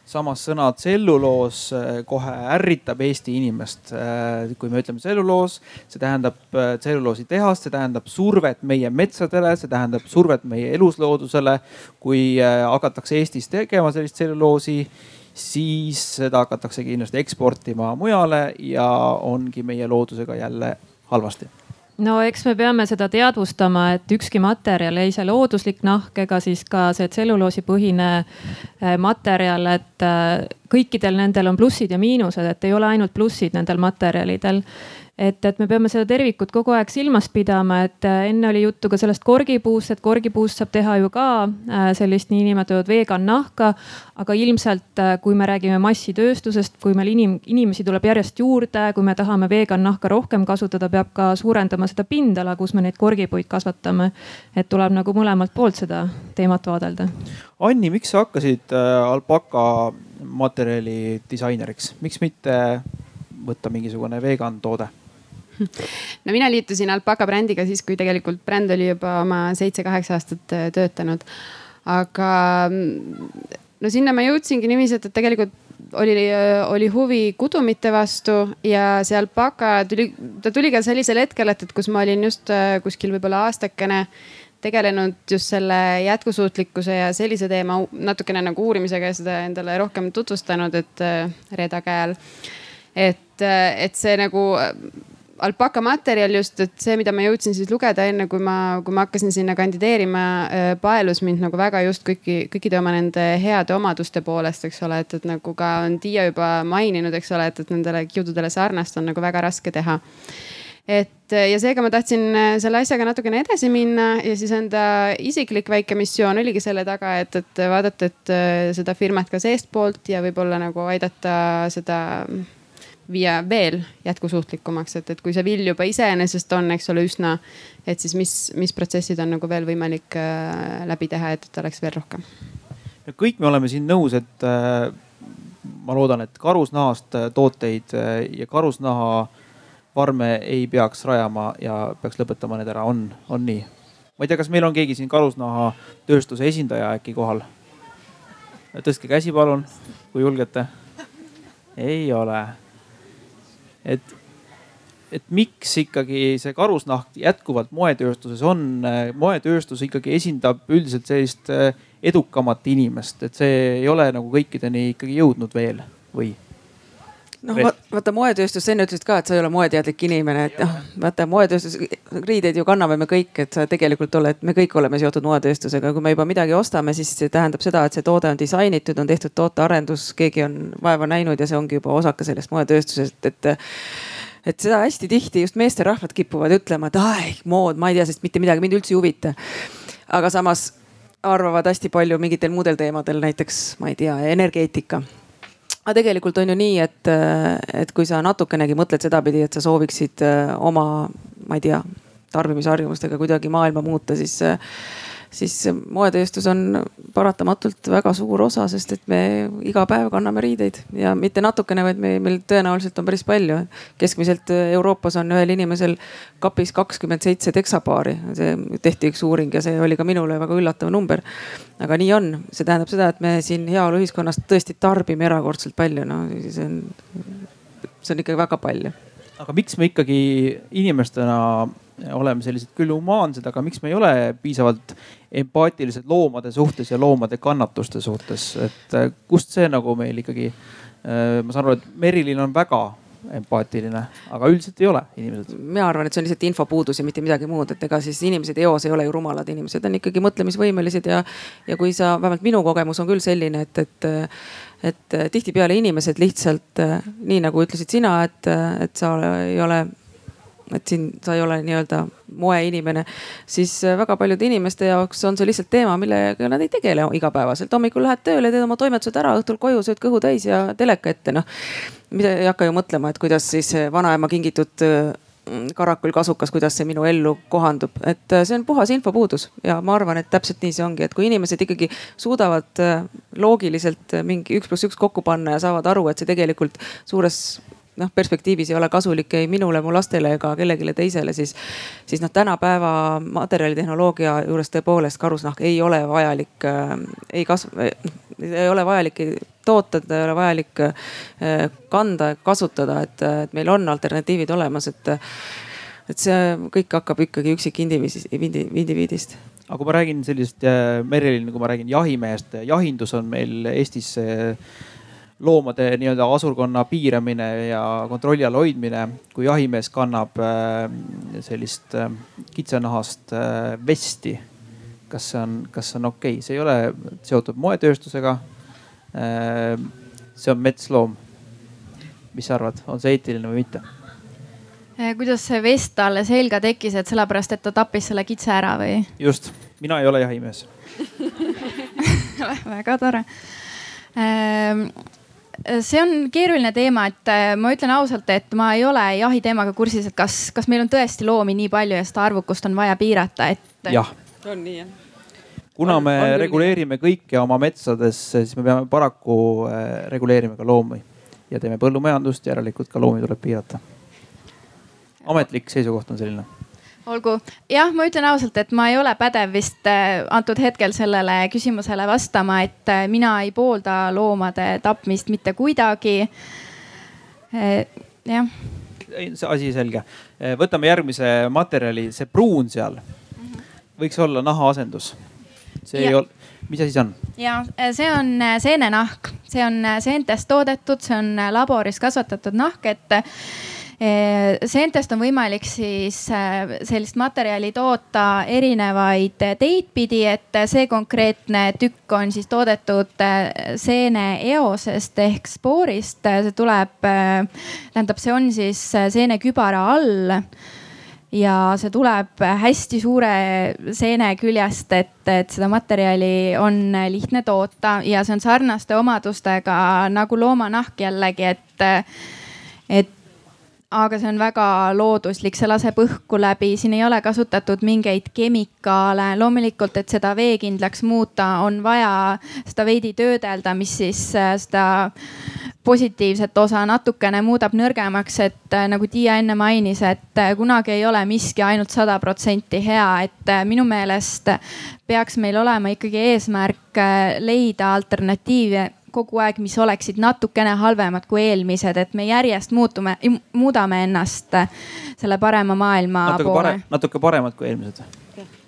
Speaker 2: samas sõna tselluloos äh, kohe ärritab Eesti inimest. Äh, kui me ütleme tselluloos, see tähendab äh, tselluloositehast, see tähendab survet meie metsadele, see tähendab survet meie elusloodusele. kui hakatakse Eestis tegema sellist tselluloosi, siis seda hakatakse kindlasti eksportima mujale ja ongi meie loodusega jälle halvasti
Speaker 4: no eks me peame seda teadvustama, et ükski materjal, ei see looduslik nahk ega siis ka see tselluloosipõhine äh, materjal, et äh, kõikidel nendel on plussid ja miinused, et ei ole ainult plussid nendel materjalidel et, et me peame seda tervikut kogu aeg silmas pidama, et äh, enne oli juttu ka sellest korgipuust, et korgipuust saab teha ju ka äh, sellist niinimetatud vegan nahka. aga ilmselt, äh, kui me räägime massitööstusest, kui meil inim, inimesi tuleb järjest juurde, kui me tahame vegan nahka rohkem kasutada, peab ka suurendama seda pindala, kus me neid korgipuid kasvatame. et tuleb nagu mõlemalt poolt seda teemat vaadelda.
Speaker 2: Anni, miks sa hakkasid alpaka materjali disaineriks, miks mitte võtta mingisugune vegan toode?
Speaker 5: No mina liitusin Alpaka brändiga siis, kui tegelikult bränd oli juba oma seitse-kaheksa aastat äh, töötanud. aga mm, no sinna ma jõudsingi niiviisi, et, et tegelikult oli, äh, oli huvi kudumite vastu ja see alpaka tuli, ta tuli ka sellisel hetkel, et, et kus ma olin just äh, kuskil võib-olla aastakene tegelenud just selle jätkusuutlikkuse ja sellise teema natukene nagu uurimisega ja seda endale rohkem tutvustanud, et Reeda käe all. et, et see nagu alpaka materjal just, et see, mida ma jõudsin siis lugeda enne, kui ma, kui ma hakkasin sinna kandideerima, äh, paelus mind nagu väga just kõiki, kõikide oma nende heade omaduste poolest, eks ole, et, et nagu ka on Tiia juba maininud, eks ole, et, et nendele kiududele sarnast on nagu väga raske teha. Et ja seega ma tahtsin äh, selle asjaga natukene edasi minna ja siis enda isiklik väike missioon oligi selle taga, et, et vaadata, et äh, seda firmat ka seestpoolt ja võib-olla nagu aidata seda viia veel jätkusuutlikumaks, et, et kui see vill juba iseenesest on, eks ole, üsna, et siis mis, mis protsessid on nagu veel võimalik äh, läbi teha, et, et oleks veel rohkem.
Speaker 2: kõik me oleme siin nõus, et äh, ma loodan, et karusnahast äh, tooteid äh, ja karusnaha farme ei peaks rajama ja peaks lõpetama need ära, on, on nii? ma ei tea, kas meil on keegi siin karusnahatööstuse esindaja äkki kohal? tõstke käsi, palun, kui julgete. ei ole et, et miks ikkagi see karusnahk jätkuvalt moetööstuses on, moetööstus ikkagi esindab üldiselt sellist eh, edukamat inimest, et see ei ole nagu kõikideni ikkagi jõudnud veel või?
Speaker 1: Noh, vaata moetööstus, sa enne ütlesid ka, et sa ei ole moeteadlik inimene, et noh, vaata moetööstus, riideid ju kanname me kõik, et sa tegelikult oled, me kõik oleme seotud moetööstusega, kui me juba midagi ostame, siis see tähendab seda, et see toode on disainitud, on tehtud tootearendus, keegi on vaeva näinud ja see ongi juba osake sellest moetööstusest, et et seda hästi tihti just meesterahvad kipuvad ütlema, et ai mood, ma ei tea sellest mitte midagi, mind üldse ei huvita. aga samas arvavad hästi palju mingitel muudel teemadel, näiteks ma ei tea, energeetika aga tegelikult on ju nii, et, et kui sa natukenegi mõtled sedapidi, et sa sooviksid äh, oma, ma ei tea, tarbimisharjumustega kuidagi maailma muuta, siis siis moetööstus on paratamatult väga suur osa, sest et me iga päev kanname riideid ja mitte natukene, vaid me, meil tõenäoliselt on päris palju. keskmiselt Euroopas on ühel inimesel kapis kakskümmend seitse teksapaari, see tehti üks uuring ja see oli ka minule väga üllatav number. aga nii on, see tähendab seda, et me siin heaoluühiskonnas tõesti tarbime erakordselt palju, no see on, see on ikka väga palju.
Speaker 2: aga miks me ikkagi inimestena oleme sellised küll humaansed, aga miks me ei ole piisavalt empaatilised loomade suhtes ja loomade kannatuste suhtes, et äh, kust see nagu meil ikkagi. Äh, ma saan aru, et Merilin on väga empaatiline, aga üldiselt ei ole inimesed.
Speaker 1: mina arvan, et see on lihtsalt infopuudus ja mitte midagi muud, et ega siis inimesed eos ei ole ju rumalad, inimesed on ikkagi mõtlemisvõimelised ja, ja kui sa, vähemalt minu kogemus on küll selline, et, et et tihtipeale inimesed lihtsalt nii nagu ütlesid sina, et, et sa ei ole et siin sa ei ole nii-öelda moeinimene, siis äh, väga paljude inimeste jaoks on see lihtsalt teema, millega nad ei tegele igapäevaselt. hommikul lähed tööle, teed oma toimetused ära, õhtul koju sööd kõhu täis ja teleka ette, noh. mida ei hakka ju mõtlema, et kuidas siis vanaema kingitud äh, karakul kasukas, kuidas see minu ellu kohandub, et äh, see on puhas infopuudus ja ma arvan, et täpselt nii see ongi, et kui inimesed ikkagi suudavad loogiliselt mingi üks pluss üks kokku panna ja saavad aru, et see tegelikult suures noh, perspektiivis ei ole kasulik ei minule, mu lastele ega kellelegi teisele, siis, siis noh, tänapäeva materjalitehnoloogia juures tõepoolest karusnahk ei ole vajalik äh,, ei kasva, ei ole vajalik toota, teda ei ole vajalik äh, kanda, kasutada, et, et meil on alternatiivid olemas, et et see kõik hakkab ikkagi üksikindiviidist, indiviidist.
Speaker 2: Aga kui ma räägin sellisest äh, Merilin, kui ma räägin jahimehest, jahindus on meil Eestis äh, loomade nii-öelda asurkonna piiramine ja kontrolli all hoidmine, kui jahimees kannab äh, sellist äh, kitsenahast äh, vesti. kas see on, kas see on okei okay?, see ei ole seotud moetööstusega. see on metsloom. mis sa arvad, on see eetiline või mitte?
Speaker 3: kuidas see vest talle selga tekkis, et sellepärast, et ta tappis selle kitse ära või?
Speaker 2: just, mina ei ole jahimees
Speaker 3: väga tore see on keeruline teema, et äh, ma ütlen ausalt, et ma ei ole jahiteemaga kursis, et kas, kas meil on tõesti loomi nii palju ja seda arvukust on vaja piirata, et.
Speaker 2: jah.
Speaker 1: on nii jah
Speaker 2: kuna me on reguleerime kõike oma metsades, siis me peame paraku äh, reguleerima ka loomi ja teeme põllumajandust, järelikult ka loomi tuleb piirata. ametlik seisukoht on selline
Speaker 3: olgu, jah, ma ütlen ausalt, et ma ei ole pädev vist äh, antud hetkel sellele küsimusele vastama, et äh, mina ei poolda loomade tapmist mitte kuidagi. Äh, jah.
Speaker 2: see asi selge. võtame järgmise materjali, see pruun seal võiks olla nahaasendus. see ja. ei ole, mis asi see on?
Speaker 3: ja see on seenenahk, see on seentest toodetud, see on laboris kasvatatud nahk, et seentest on võimalik siis eh, sellist materjali toota erinevaid teid pidi, et see konkreetne tükk on siis toodetud eh, seene eosest ehk spoorist. see tuleb, tähendab, see on siis seenekübara all ja see tuleb hästi suure seene küljest, et, et seda materjali on lihtne toota ja see on sarnaste omadustega nagu loomanahk jällegi, et, et aga see on väga looduslik, see laseb õhku läbi, siin ei ole kasutatud mingeid kemikaale. loomulikult, et seda veekindlaks muuta, on vaja seda veidi töödelda, mis siis äh, seda positiivset osa natukene muudab nõrgemaks, et äh, nagu Tiia enne mainis, et äh, kunagi ei ole miski ainult sada protsenti hea, et minu meelest peaks meil olema ikkagi eesmärk leida alternatiive kogu aeg, mis oleksid natukene halvemad kui eelmised, et me järjest muutume, muudame ennast äh, selle parema maailma
Speaker 2: natuke
Speaker 3: poole
Speaker 2: pare,. natuke paremad kui eelmised.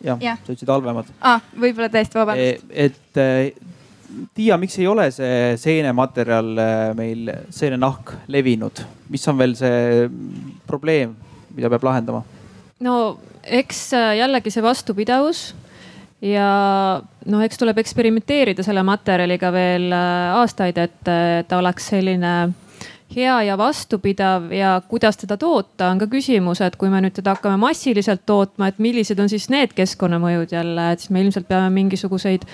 Speaker 2: jah ja., sa ütlesid halvemad
Speaker 3: ah,. võib-olla tõesti, vabandust
Speaker 2: e,. et äh, Tiia, miks ei ole see seenematerjal äh, meil, seenenahk levinud, mis on veel see probleem, mida peab lahendama?
Speaker 4: no eks jällegi see vastupidavus ja noh, eks tuleb eksperimenteerida selle materjaliga veel äh, aastaid, et ta oleks selline hea ja vastupidav ja kuidas teda toota, on ka küsimus, et kui me nüüd teda hakkame massiliselt tootma, et millised on siis need keskkonnamõjud jälle, et siis me ilmselt peame mingisuguseid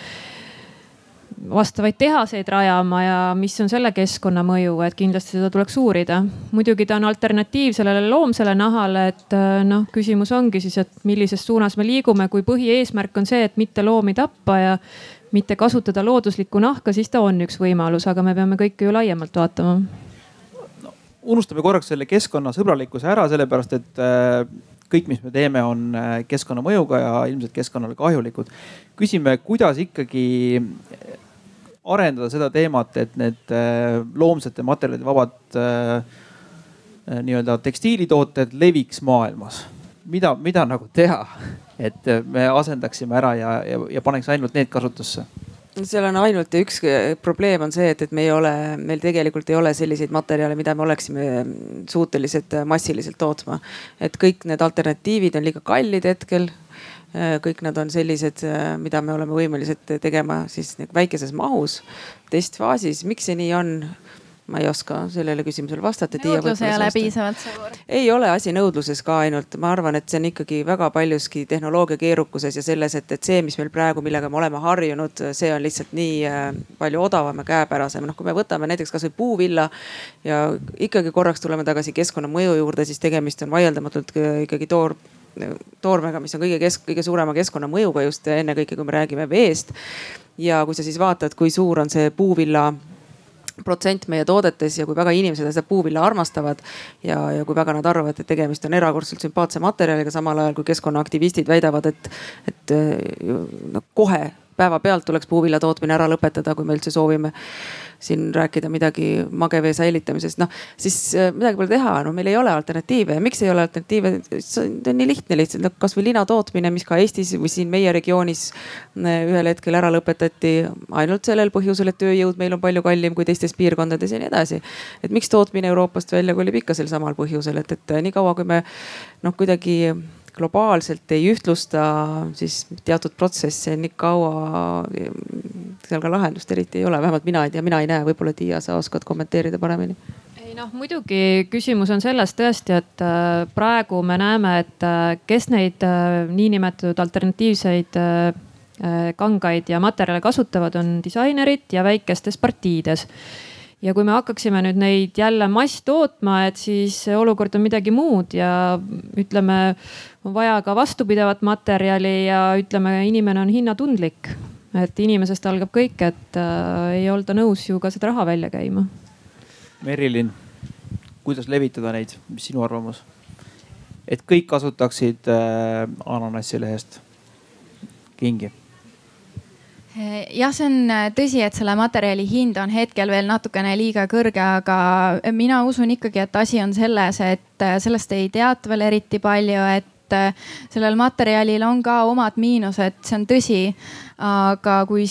Speaker 4: vastavaid tehaseid rajama ja mis on selle keskkonnamõju, et kindlasti seda tuleks uurida. muidugi ta on alternatiiv sellele loomsele nahale, et äh, noh, küsimus ongi siis, et millises suunas me liigume, kui põhieesmärk on see, et mitte loomi tappa ja mitte kasutada looduslikku nahka, siis ta on üks võimalus, aga me peame kõike ju laiemalt vaatama
Speaker 2: no,. unustame korraks selle keskkonnasõbralikkuse ära, sellepärast et äh, kõik, mis me teeme, on äh, keskkonnamõjuga ja ilmselt keskkonnale kahjulikud. küsime, kuidas ikkagi arendada seda teemat, et need äh, loomsete materjalide vabad äh, äh, nii-öelda tekstiilitooted leviks maailmas. mida, mida nagu teha, et me asendaksime ära ja, ja, ja paneks ainult need kasutusse?
Speaker 1: seal on ainult üks probleem on see, et, et me ei ole, meil tegelikult ei ole selliseid materjale, mida me oleksime suutelised massiliselt tootma. et kõik need alternatiivid on liiga kallid hetkel kõik nad on sellised, mida me oleme võimelised tegema siis väikeses mahus, testfaasis. miks see nii on? ma ei oska sellele küsimusele vastata.
Speaker 3: nõudlus ei ole piisavalt suur.
Speaker 1: ei ole asi nõudluses ka ainult, ma arvan, et see on ikkagi väga paljuski tehnoloogia keerukuses ja selles, et, et see, mis meil praegu, millega me oleme harjunud, see on lihtsalt nii äh, palju odavam ja käepärasem. noh, kui me võtame näiteks kasvõi puuvilla ja ikkagi korraks tuleme tagasi keskkonnamõju juurde, siis tegemist on vaieldamatult ikkagi toor toormega, mis on kõige kesk-, kõige suurema keskkonnamõjuga just ennekõike, kui me räägime veest. ja kui sa siis vaatad, kui suur on see puuvilla protsent meie toodetes ja kui väga inimesed seda puuvilla armastavad ja, ja kui väga nad arvavad, et tegemist on erakordselt sümpaatse materjaliga, samal ajal kui keskkonnaaktivistid väidavad, et, et no kohe päevapealt tuleks puuvilla tootmine ära lõpetada, kui me üldse soovime siin rääkida midagi magevee säilitamisest, noh siis äh, midagi pole teha, no meil ei ole alternatiive. Ja miks ei ole alternatiive? see on nii lihtne lihtsalt, no kasvõi lina tootmine, mis ka Eestis või siin meie regioonis äh, ühel hetkel ära lõpetati. Ainult sellel põhjusel, et tööjõud meil on palju kallim kui teistes piirkondades ja nii edasi. et miks tootmine Euroopast välja kolib? Ikka sel samal põhjusel, et, et niikaua kui me noh, kuidagi globaalselt ei ühtlusta siis teatud protsesse nii kaua seal ka lahendust eriti ei ole, vähemalt mina ei tea, mina ei näe, võib-olla Tiia, sa oskad kommenteerida paremini.
Speaker 4: Ei noh, muidugi küsimus on selles tõesti, et äh, praegu me näeme, et äh, kes neid äh, niinimetatud alternatiivseid kangaid ja materjale kasutavad, on disainerid ja väikestes partiides. Ja kui me hakkaksime nüüd neid jälle masstootma, et siis olukord on midagi muud ja ütleme, on vaja ka vastupidavat materjali ja ütleme, inimene on hinnatundlik. et inimesest algab kõik, et äh, ei olda nõus ju ka seda raha välja käima.
Speaker 2: Merilin, kuidas levitada neid, mis sinu arvamus? et kõik kasutaksid äh, ananassilehest kingi
Speaker 3: Eh, jah, see on äh, tõsi, et selle materjali hind on hetkel veel natukene liiga kõrge, aga mina usun ikkagi, et asi on selles, et äh, sellest ei teata veel eriti palju, et äh, sellel materjalil on ka omad miinused, see on tõsi. aga kui,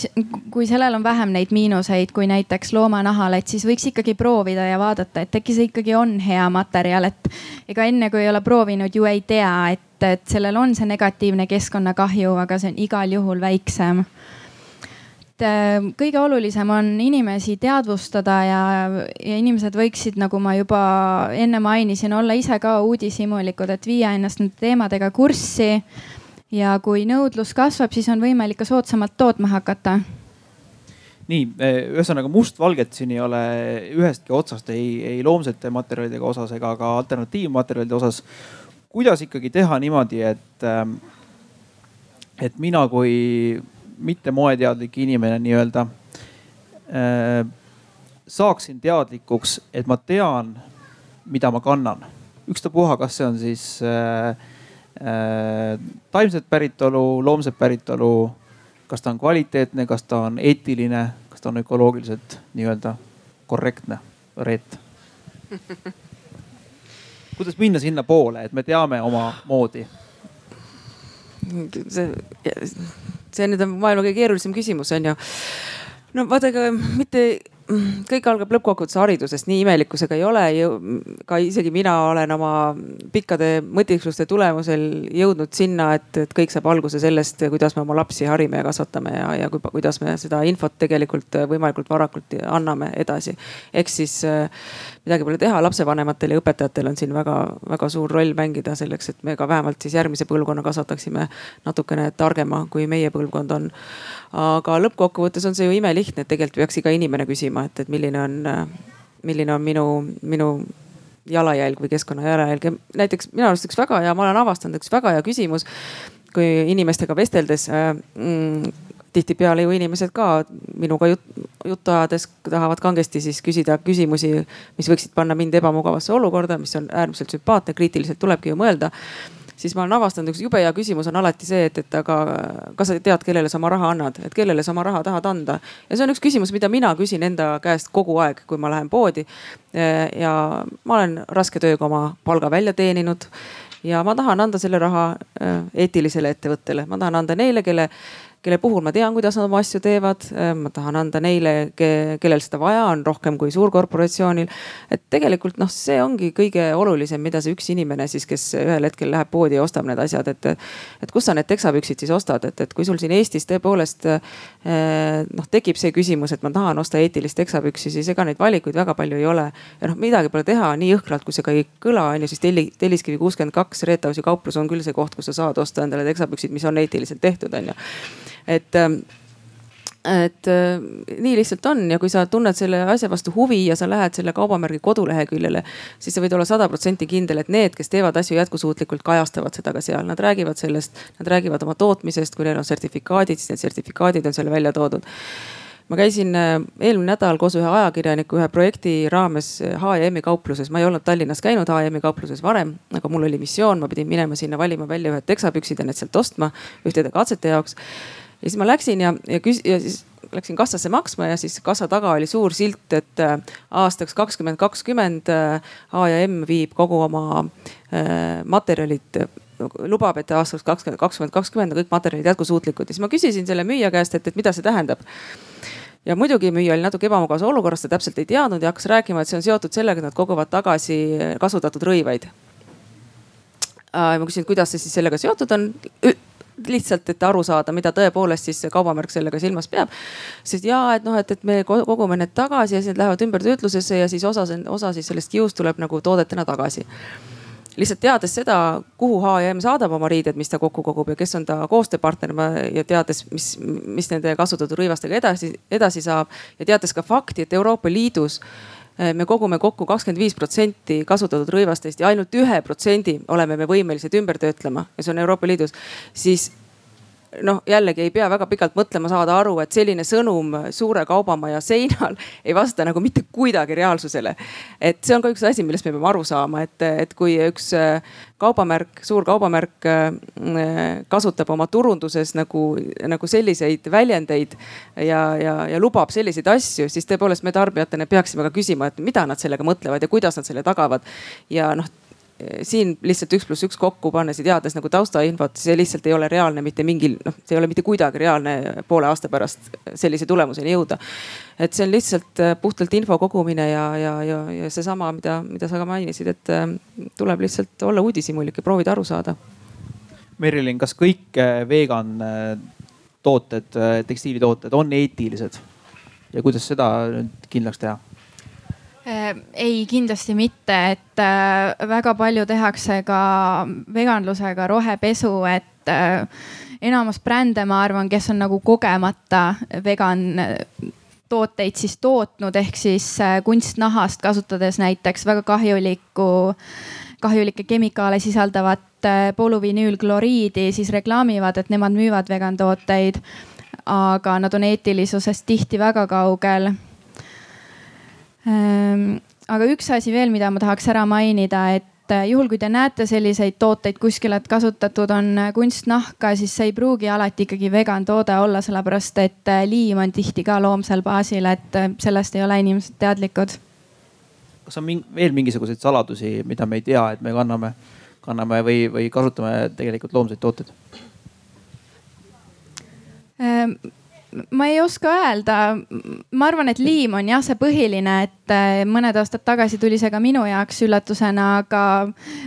Speaker 3: kui sellel on vähem neid miinuseid kui näiteks loomanahal, et siis võiks ikkagi proovida ja vaadata, et äkki see ikkagi on hea materjal, et ega enne kui ei ole proovinud, ju ei tea, et, et sellel on see negatiivne keskkonnakahju, aga see on igal juhul väiksem et äh, kõige olulisem on inimesi teadvustada ja, ja inimesed võiksid, nagu ma juba enne mainisin, olla ise ka uudishimulikud, et viia ennast nende teemadega kurssi. ja kui nõudlus kasvab, siis on võimalik ka soodsamalt tootma hakata
Speaker 2: nii, ühesõnaga mustvalget siin ei ole ühestki otsast ei, ei loomsete materjalidega osas ega ka alternatiivmaterjalide osas. kuidas ikkagi teha niimoodi, et, ähm, et mina kui mitte moeteadlik inimene nii-öelda äh, saaksin teadlikuks, et ma tean, mida ma kannan. ükstapuha, kas see on siis äh, äh, taimset päritolu, loomset päritolu, kas ta on kvaliteetne, kas ta on eetiline, kas ta on ökoloogiliselt nii-öelda korrektne, reet kuidas minna sinnapoole, et me teame oma moodi?
Speaker 1: see see nüüd on maailma kõige keerulisem küsimus, on ju. no vaadake, mitte kõik algab lõppkokkuvõttes haridusest, nii imelikkusega ei ole ka isegi mina olen oma pikkade mõtiskluste tulemusel jõudnud sinna, et, et kõik saab alguse sellest, kuidas me oma lapsi harime ja kasvatame ja, ja kui, kuidas me seda infot tegelikult võimalikult varakult anname edasi. ehk siis midagi pole teha, lapsevanematel ja õpetajatel on siin väga-väga suur roll mängida selleks, et me ka vähemalt siis järgmise põlvkonna kasvataksime natukene targema, kui meie põlvkond on. Aga lõppkokkuvõttes on see ju imelihtne, et tegelikult peaks iga inimene küsima, et, et milline on, milline on minu, minu jalajälg või keskkonna jalajälg ja näiteks minu arust üks väga hea, ma olen avastanud üks väga hea küsimus, kui inimestega vesteldes mm, tihtipeale ju inimesed ka minuga jut, juttu ajades tahavad kangesti siis küsida küsimusi, mis võiksid panna mind ebamugavasse olukorda, mis on äärmiselt sümpaatne, kriitiliselt tulebki ju mõelda siis ma olen avastanud, üks jube hea küsimus on alati see, et, et aga kas sa tead, kellele sa oma raha annad, et kellele sa oma raha tahad anda. ja see on üks küsimus, mida mina küsin enda käest kogu aeg, kui ma lähen poodi. ja ma olen raske tööga oma palga välja teeninud ja ma tahan anda selle raha eetilisele ettevõttele, ma tahan anda neile, kelle kelle puhul ma tean, kuidas nad oma asju teevad. ma tahan anda neile, kellel seda vaja on, rohkem kui suurkorporatsioonil. et tegelikult noh, see ongi kõige olulisem, mida see üks inimene siis, kes ühel hetkel läheb poodi ja ostab need asjad, et. et kus sa need teksapüksid siis ostad, et, et kui sul siin Eestis tõepoolest noh, tekib see küsimus, et ma tahan osta eetilist teksapüksi, siis ega neid valikuid väga palju ei ole. ja noh, midagi pole teha, nii jõhkralt kui see ka ei kõla, on ju, siis Telli, Telliskivi kuuskümmend kaks Reetausi kauplus on küll see koht, kus sa saad osta endale teksapüksid, mis on eetiliselt tehtud, on ju. Et ähm, et äh, nii lihtsalt on ja kui sa tunned selle asja vastu huvi ja sa lähed selle kaubamärgi koduleheküljele, siis sa võid olla sada protsenti kindel, et need, kes teevad asju jätkusuutlikult, kajastavad seda ka seal, nad räägivad sellest, nad räägivad oma tootmisest, kui neil on sertifikaadid, siis need sertifikaadid on seal välja toodud. Ma käisin äh, eelmine nädal koos ühe ajakirjaniku ühe projekti raames HM-i kaupluses, ma ei olnud Tallinnas käinud HM-i kaupluses varem, aga mul oli missioon, ma pidin minema sinna valima välja ühed teksapüksid ja need sealt ostma ühtede katsete jaoks. Ja siis ma läksin ja, ja küs- ja siis läksin kassasse maksma ja siis kassa taga oli suur silt, et äh, aastaks kakskümmend kakskümmend H&M viib kogu oma materjalid lubab, et aastaks kakskümmend, kakskümmend, kakskümmend on kõik materjalid jätkusuutlikud. Ja siis ma küsisin selle müüja käest, et, et mida see tähendab. Ja muidugi müüja oli natuke ebamugavas olukorras, ta täpselt ei teadnud ja hakkas rääkima, et see on seotud sellega, et nad koguvad tagasi kasutatud rõivaid. Äh, ma küsisin, kuidas see siis sellega seotud on lihtsalt, et aru saada, mida tõepoolest siis kaubamärk sellega silmas peab. sest ja, et noh, et, et me kogume need tagasi ja siis need lähevad ümbertöötlusesse ja siis osa, osa siis sellest kiust tuleb nagu toodetena tagasi lihtsalt teades seda, kuhu HM saadab oma riided, mis ta kokku kogub ja kes on ta koostööpartner ja teades, mis, mis nende kasutatud rõivastega edasi, edasi saab ja teades ka fakti, et Euroopa Liidus me kogume kokku kakskümmend viis protsenti kasutatud rõivastest ja ainult ühe protsendi oleme me võimelised ümber töötlema ja see on Euroopa Liidus, siis noh, jällegi ei pea väga pikalt mõtlema, saada aru, et selline sõnum suure kaubamaja seinal ei vasta nagu mitte kuidagi reaalsusele. et see on ka üks asi, millest me peame aru saama, et, et kui üks äh, kaubamärk, suur kaubamärk äh, kasutab oma turunduses nagu, nagu selliseid väljendeid ja, ja, ja lubab selliseid asju, siis tõepoolest me tarbijatena peaksime ka küsima, et mida nad sellega mõtlevad ja kuidas nad selle tagavad. ja noh siin lihtsalt üks pluss üks kokku pannes ja teades nagu taustainfot, see lihtsalt ei ole reaalne mitte mingil, noh, see ei ole mitte kuidagi reaalne poole aasta pärast sellise tulemuseni jõuda. et see on lihtsalt äh, puhtalt info kogumine ja, ja, ja, ja seesama, mida, mida sa ka mainisid, et äh, tuleb lihtsalt olla uudishimulik ja proovida aru saada.
Speaker 2: Merilin, kas kõik äh, vegan tooted, tekstiilitooted on eetilised ja kuidas seda nüüd kindlaks teha?
Speaker 3: Äh, ei, kindlasti mitte, et äh, väga palju tehakse ka veganlusega rohepesu, et äh, enamus brände, ma arvan, kes on nagu kogemata vegan tooteid siis tootnud, ehk siis kunstnahast kasutades näiteks väga kahjulikku, kahjulikke kemikaale sisaldavat polüvinüülkloriidi, siis reklaamivad, et nemad müüvad vegan tooteid. aga nad on eetilisusest tihti väga kaugel Ehm, aga üks asi veel, mida ma tahaks ära mainida, et äh, juhul kui te näete selliseid tooteid kuskil, et kasutatud on äh, kunstnahka, siis see ei pruugi alati ikkagi vegan toode olla, sellepärast et äh, liim on tihti ka loomsel baasil, et sellest ei ole inimesed teadlikud.
Speaker 2: kas on ming veel mingisuguseid saladusi, mida me ei tea, et me kanname, kanname või, või kasutame tegelikult loomseid tooteid?
Speaker 3: Ehm, ma ei oska öelda, ma arvan, et liim on jah, see põhiline, et äh, mõned aastad tagasi tuli see ka minu jaoks üllatusena, aga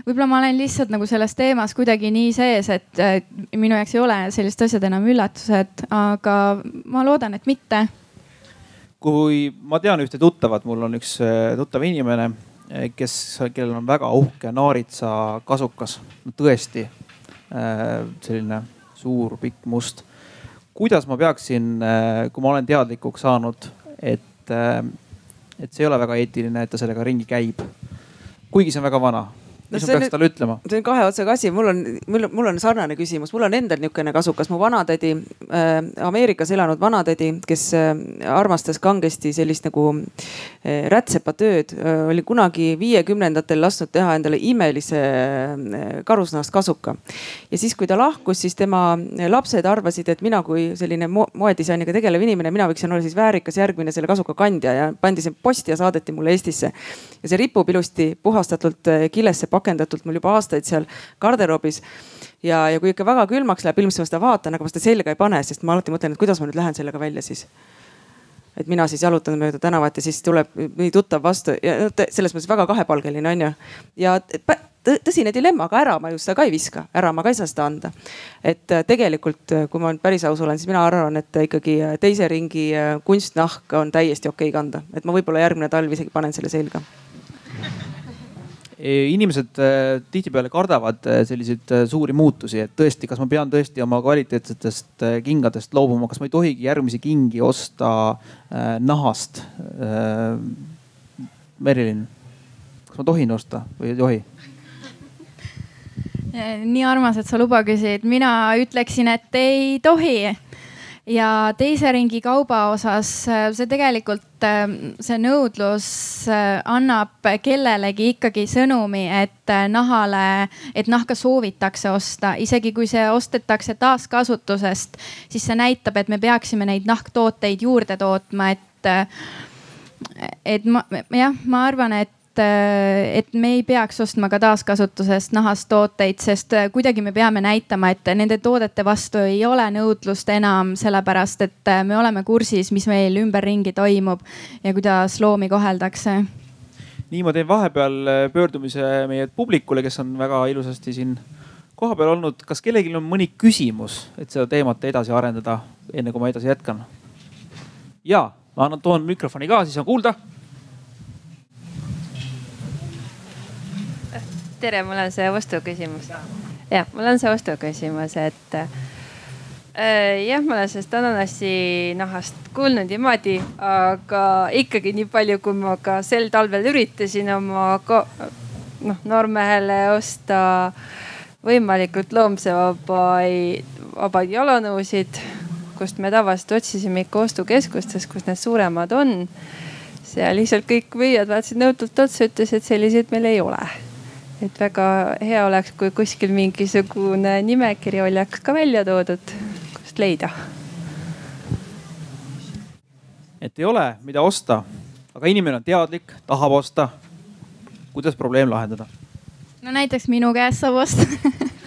Speaker 3: võib-olla ma olen lihtsalt nagu selles teemas kuidagi nii sees, et äh, minu jaoks ei ole sellised asjad enam üllatused, aga ma loodan, et mitte.
Speaker 2: kui ma tean ühte tuttavat, mul on üks äh, tuttav inimene, kes, kellel on väga uhke naaritsa kasukas, tõesti selline suur, pikk, must kuidas ma peaksin, äh, kui ma olen teadlikuks saanud, et, äh, et see ei ole väga eetiline, et ta sellega ringi käib. kuigi see on väga vana mis ma peaks talle ütlema?
Speaker 1: see on kahe otsaga asi, mul on, mul, mul on sarnane küsimus, mul on endal niisugune kasukas, mu vanatädi äh,, Ameerikas elanud vanatädi, kes äh, armastas kangesti sellist nagu äh, rätsepatööd äh,, oli kunagi viiekümnendatel lasknud teha endale imelise äh, karusnahast kasuka. ja siis, kui ta lahkus, siis tema lapsed arvasid, et mina kui selline mo moedisainiga tegelev inimene, mina võiksin olla siis väärikas järgmine selle kasuka kandja ja pandi see posti ja saadeti mulle Eestisse. ja see ripub ilusti puhastatult äh, killesse pakki pakendatult mul juba aastaid seal garderoobis. Ja, ja kui ikka väga külmaks läheb, ilmselt ma seda vaatan, aga ma seda selga ei pane, sest ma alati mõtlen, et kuidas ma nüüd lähen sellega välja siis. Et mina siis jalutan mööda tänavat ja siis tuleb mõni tuttav vastu. Ja selles mõttes väga kahepalgeline on ju. ja tõsine dilemma, aga ära ma ju seda ka ei viska, ära ma ka ei saa seda anda. et äh, tegelikult, äh, kui ma nüüd päris aus olen, siis mina arvan, et ikkagi äh, teise ringi kunstnahk on täiesti okei okay kanda, et ma võib-olla järgmine talv isegi panen selle selga
Speaker 2: inimesed tihtipeale kardavad selliseid suuri muutusi, et tõesti, kas ma pean tõesti oma kvaliteetsetest kingadest loobuma, kas ma ei tohigi järgmisi kingi osta nahast? Merilin, kas ma tohin osta või ei tohi?
Speaker 3: nii armas, et sa luba küsid, mina ütleksin, et ei tohi ja teise ringi kauba osas see tegelikult, see nõudlus annab kellelegi ikkagi sõnumi, et nahale, et nahka soovitakse osta, isegi kui see ostetakse taaskasutusest, siis see näitab, et me peaksime neid nahktooteid juurde tootma, et, et ma jah, ma arvan, et Äh, et me ei peaks ostma ka taaskasutusest nahast tooteid, sest äh, kuidagi me peame näitama, et nende toodete vastu ei ole nõudlust enam, sellepärast et äh, me oleme kursis, mis meil ümberringi toimub ja kuidas loomi koheldakse
Speaker 2: nii, ma teen vahepeal pöördumise meie publikule, kes on väga ilusasti siin kohapeal olnud. kas kellelgi on mõni küsimus, et seda teemat edasi arendada, enne kui ma edasi jätkan? ja, ma annan, toon mikrofoni ka, siis on kuulda
Speaker 6: tere, mul on see ostuküsimus. jah, mul on see ostuküsimus, et äh, jah, ma olen sellest ananassinahast kuulnud niimoodi, aga ikkagi nii palju, kui ma ka sel talvel üritasin oma noh noormehele osta võimalikult loomsevabaid, vabaid jalanõusid, kust me tavaliselt otsisime ikka ostukeskustest, kus need suuremad on. seal lihtsalt kõik müüjad vaatasid nõutult otsa, ütlesid, selliseid meil ei ole et väga hea oleks, kui kuskil mingisugune nimekiri oleks ka välja toodud, kust leida.
Speaker 2: et ei ole, mida osta, aga inimene on teadlik, tahab osta. kuidas probleem lahendada?
Speaker 3: no näiteks minu käest saab osta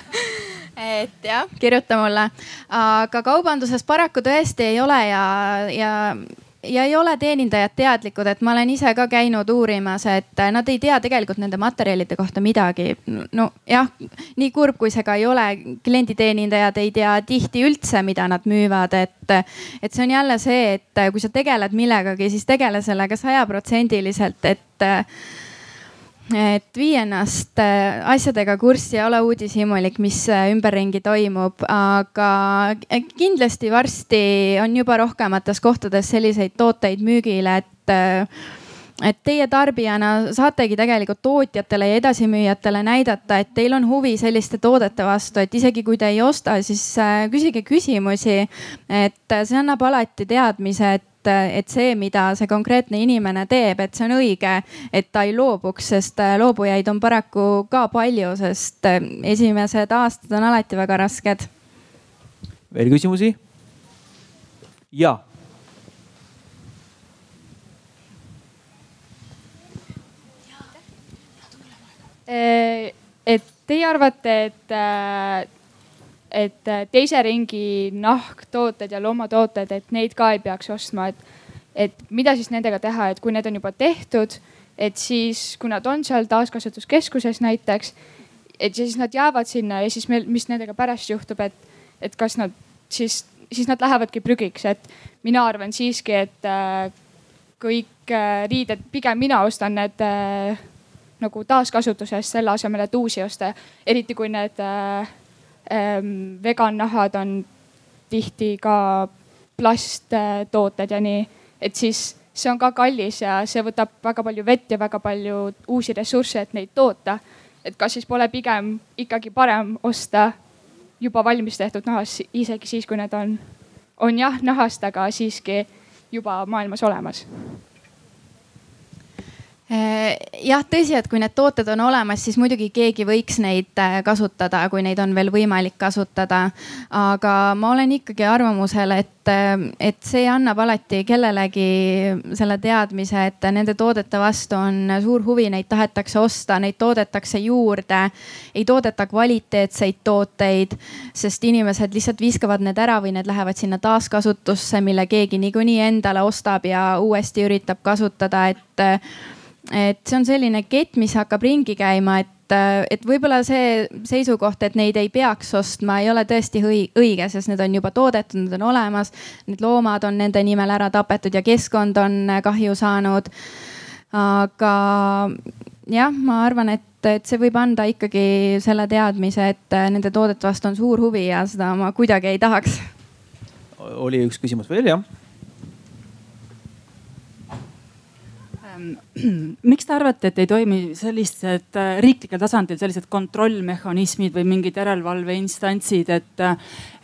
Speaker 3: et jah, kirjuta mulle, aga kaubanduses paraku tõesti ei ole ja, ja ja ei ole teenindajad teadlikud, et ma olen ise ka käinud uurimas, et nad ei tea tegelikult nende materjalide kohta midagi. no jah, nii kurb kui see ka ei ole, klienditeenindajad ei tea tihti üldse, mida nad müüvad, et, et see on jälle see, et kui sa tegeled millegagi, siis tegele sellega sajaprotsendiliselt, et et vii ennast äh, asjadega kurssi ole uudishimulik, mis äh, ümberringi toimub, aga äh, kindlasti varsti on juba rohkemates kohtades selliseid tooteid müügil, et et teie tarbijana saategi tegelikult tootjatele ja edasimüüjatele näidata, et teil on huvi selliste toodete vastu, et isegi kui te ei osta, siis küsige küsimusi. et see annab alati teadmise, et et, et see, mida see konkreetne inimene teeb, et see on õige, et ta ei loobuks, sest äh, loobujaid on paraku ka palju, sest äh, esimesed aastad on alati väga rasked.
Speaker 2: veel küsimusi? ja.
Speaker 7: Äh, et teie arvate, et et äh, teise ringi nahktooted ja loomatooted, et neid ka ei peaks ostma, et, et mida siis nendega teha, et kui need on juba tehtud, et siis, kui nad on seal taaskasutuskeskuses näiteks, et siis nad jäävad sinna ja siis meil, mis nendega pärast juhtub, et, et kas nad siis, siis nad lähevadki prügiks, et mina arvan siiski, et äh, kõik äh, riided, pigem mina ostan need äh, nagu taaskasutusest selle asemel, et uusi osta, eriti kui need äh, Ehm, vegannahad on tihti ka plasttooted ja nii, et siis see on ka kallis ja see võtab väga palju vett ja väga palju uusi ressursse, et neid toota. et kas siis pole pigem ikkagi parem osta juba valmis tehtud nahast, isegi siis, kui need on, on jah nahast, aga siiski juba maailmas olemas
Speaker 3: jah, tõsi, et kui need tooted on olemas, siis muidugi keegi võiks neid äh, kasutada, kui neid on veel võimalik kasutada. aga ma olen ikkagi arvamusel, et, äh, et see annab alati kellelegi selle teadmise, et nende toodete vastu on suur huvi, neid tahetakse osta, neid toodetakse juurde. ei toodeta kvaliteetseid tooteid, sest inimesed lihtsalt viskavad need ära või need lähevad sinna taaskasutusse, mille keegi niikuinii endale ostab ja uuesti üritab kasutada, et et see on selline kett, mis hakkab ringi käima, et, et võib-olla see seisukoht, et neid ei peaks ostma, ei ole tõesti õige, sest need on juba toodetud, need on olemas. Need loomad on nende nimel ära tapetud ja keskkond on kahju saanud. aga jah, ma arvan, et, et see võib anda ikkagi selle teadmise, et nende toodete vastu on suur huvi ja seda ma kuidagi ei tahaks.
Speaker 2: oli üks küsimus veel, jah
Speaker 8: miks te arvate, et ei toimi sellised äh, riiklikul tasandil sellised kontrollmehhanismid või mingid järelevalveinstantsid, et, äh,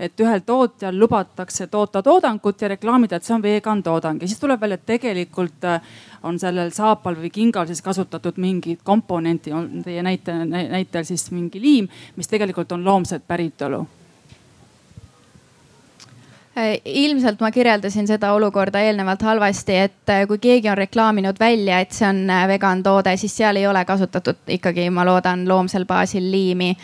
Speaker 8: et ühel tootjal lubatakse toota toodangut ja reklaamida, et see on vegan toodang? Ja siis tuleb välja, et tegelikult äh, on sellel saapal või kingal siis kasutatud mingit komponenti, on teie näite, näitel siis mingi liim, mis tegelikult on loomset päritolu
Speaker 3: ilmselt ma kirjeldasin seda olukorda eelnevalt halvasti, et äh, kui keegi on reklaaminud välja, et see on äh, vegan toode, siis seal ei ole kasutatud ikkagi, ma loodan, loomsel baasil liimi.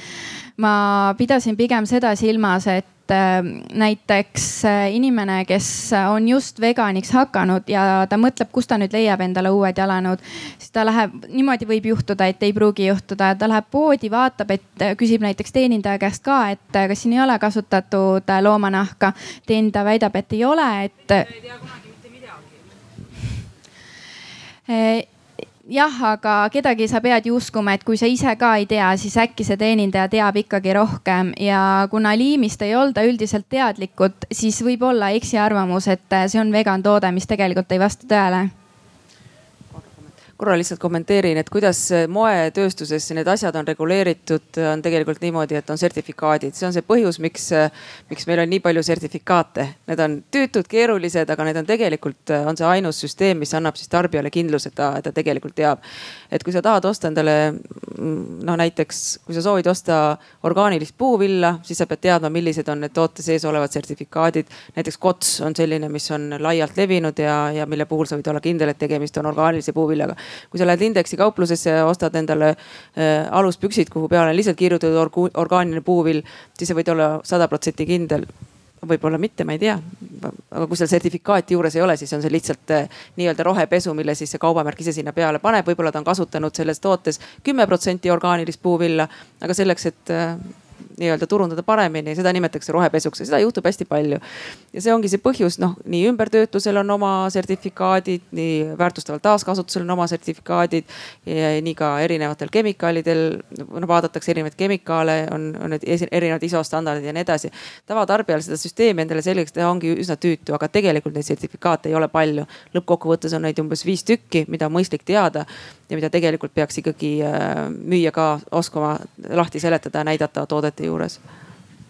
Speaker 3: ma pidasin pigem seda silmas, et et äh, näiteks äh, inimene, kes on just veganiks hakanud ja ta mõtleb, kust ta nüüd leiab endale uued jalanõud, siis ta läheb, niimoodi võib juhtuda, et ei pruugi juhtuda, ta läheb poodi, vaatab, et äh, küsib näiteks teenindaja käest ka, et kas siin ei ole kasutatud loomanahka. teenindaja väidab, et ei ole, et. ei tea kunagi mitte midagi jah, aga kedagi sa pead ju uskuma, et kui sa ise ka ei tea, siis äkki see teenindaja teab ikkagi rohkem. Ja kuna liimist ei olda üldiselt teadlikud, siis võib olla eksiarvamus, et see on vegan toode, mis tegelikult ei vasta tõele
Speaker 1: korra lihtsalt kommenteerin, et kuidas moetööstuses need asjad on reguleeritud, on tegelikult niimoodi, et on sertifikaadid, see on see põhjus, miks, miks meil on nii palju sertifikaate. Need on tüütud, keerulised, aga need on tegelikult, on see ainus süsteem, mis annab siis tarbijale kindluse, et ta, ta tegelikult teab. et kui sa tahad osta endale noh, näiteks kui sa soovid osta orgaanilist puuvilla, siis sa pead teadma, millised on need toote sees olevad sertifikaadid. näiteks kots on selline, mis on laialt levinud ja, ja mille puhul sa võid olla kindel, et tegemist on orgaanilise puuviljaga kui sa lähed Indeksi kauplusesse ja ostad endale äh, aluspüksid, kuhu peale on lihtsalt kirjutatud orgu, orgaaniline puuvill, siis sa võid olla sada protsenti kindel võib-olla mitte, ma ei tea. aga kui seal sertifikaati juures ei ole, siis on see lihtsalt äh, nii-öelda rohepesu, mille siis see kaubamärk ise sinna peale paneb. võib-olla ta on kasutanud selles tootes kümme protsenti orgaanilist puuvilla, aga selleks, et äh, nii-öelda turundada paremini, seda nimetatakse rohepesuks ja seda juhtub hästi palju. ja see ongi see põhjus, noh, nii ümbertöötlusel on oma sertifikaadid, nii väärtustaval taaskasutusel on oma sertifikaadid. nii ka erinevatel kemikaalidel, no vaadatakse erinevaid kemikaale, on, on need erinevad ISO standardid ja nii edasi. tavatarbijal seda süsteemi endale selgeks teha ongi üsna tüütu, aga tegelikult neid sertifikaate ei ole palju. lõppkokkuvõttes on neid umbes viis tükki, mida on mõistlik teada ja mida tegelikult peaks ikkagi äh, müüja ka oskama lahti seletada ja näidata toodete juures.